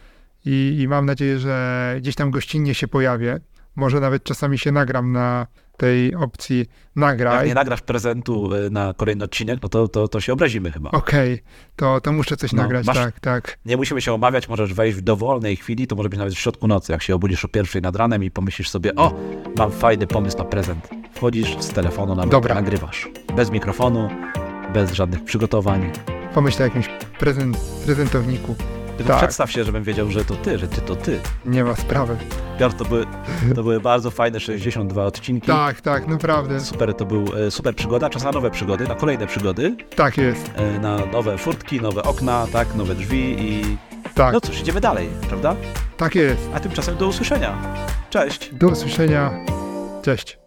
B: i, i mam nadzieję, że gdzieś tam gościnnie się pojawię. Może nawet czasami się nagram na tej opcji
A: Jak
B: nagraj.
A: nie nagrasz prezentu y, na kolejny odcinek, no to, to, to się obrazimy chyba.
B: Okej, to, to muszę coś
A: No,
B: nagrać,
A: masz-
B: tak, tak.
A: Nie musimy się omawiać, możesz wejść w dowolnej chwili, to może być nawet w środku nocy, jak się obudzisz o pierwszej nad ranem i pomyślisz sobie, o, mam fajny pomysł na prezent. Wchodzisz z telefonu, nawet
B: Dobra.
A: nagrywasz. Bez mikrofonu, bez żadnych przygotowań.
B: Pomyślę o jakimś prezent, prezentowniku.
A: Tylko
B: Tak.
A: przedstaw się, żebym wiedział, że to ty, że ty to ty.
B: Nie ma sprawy.
A: Piotr, to były, to były bardzo fajne 62 odcinki.
B: Tak, tak, naprawdę.
A: Super, to był e, super przygoda, czas na nowe przygody, na kolejne przygody,
B: Tak jest.
A: e, na nowe furtki, nowe okna, tak, nowe drzwi i
B: Tak,
A: no cóż, idziemy dalej, prawda?
B: tak jest.
A: A tymczasem do usłyszenia. Cześć!
B: Do usłyszenia. Cześć.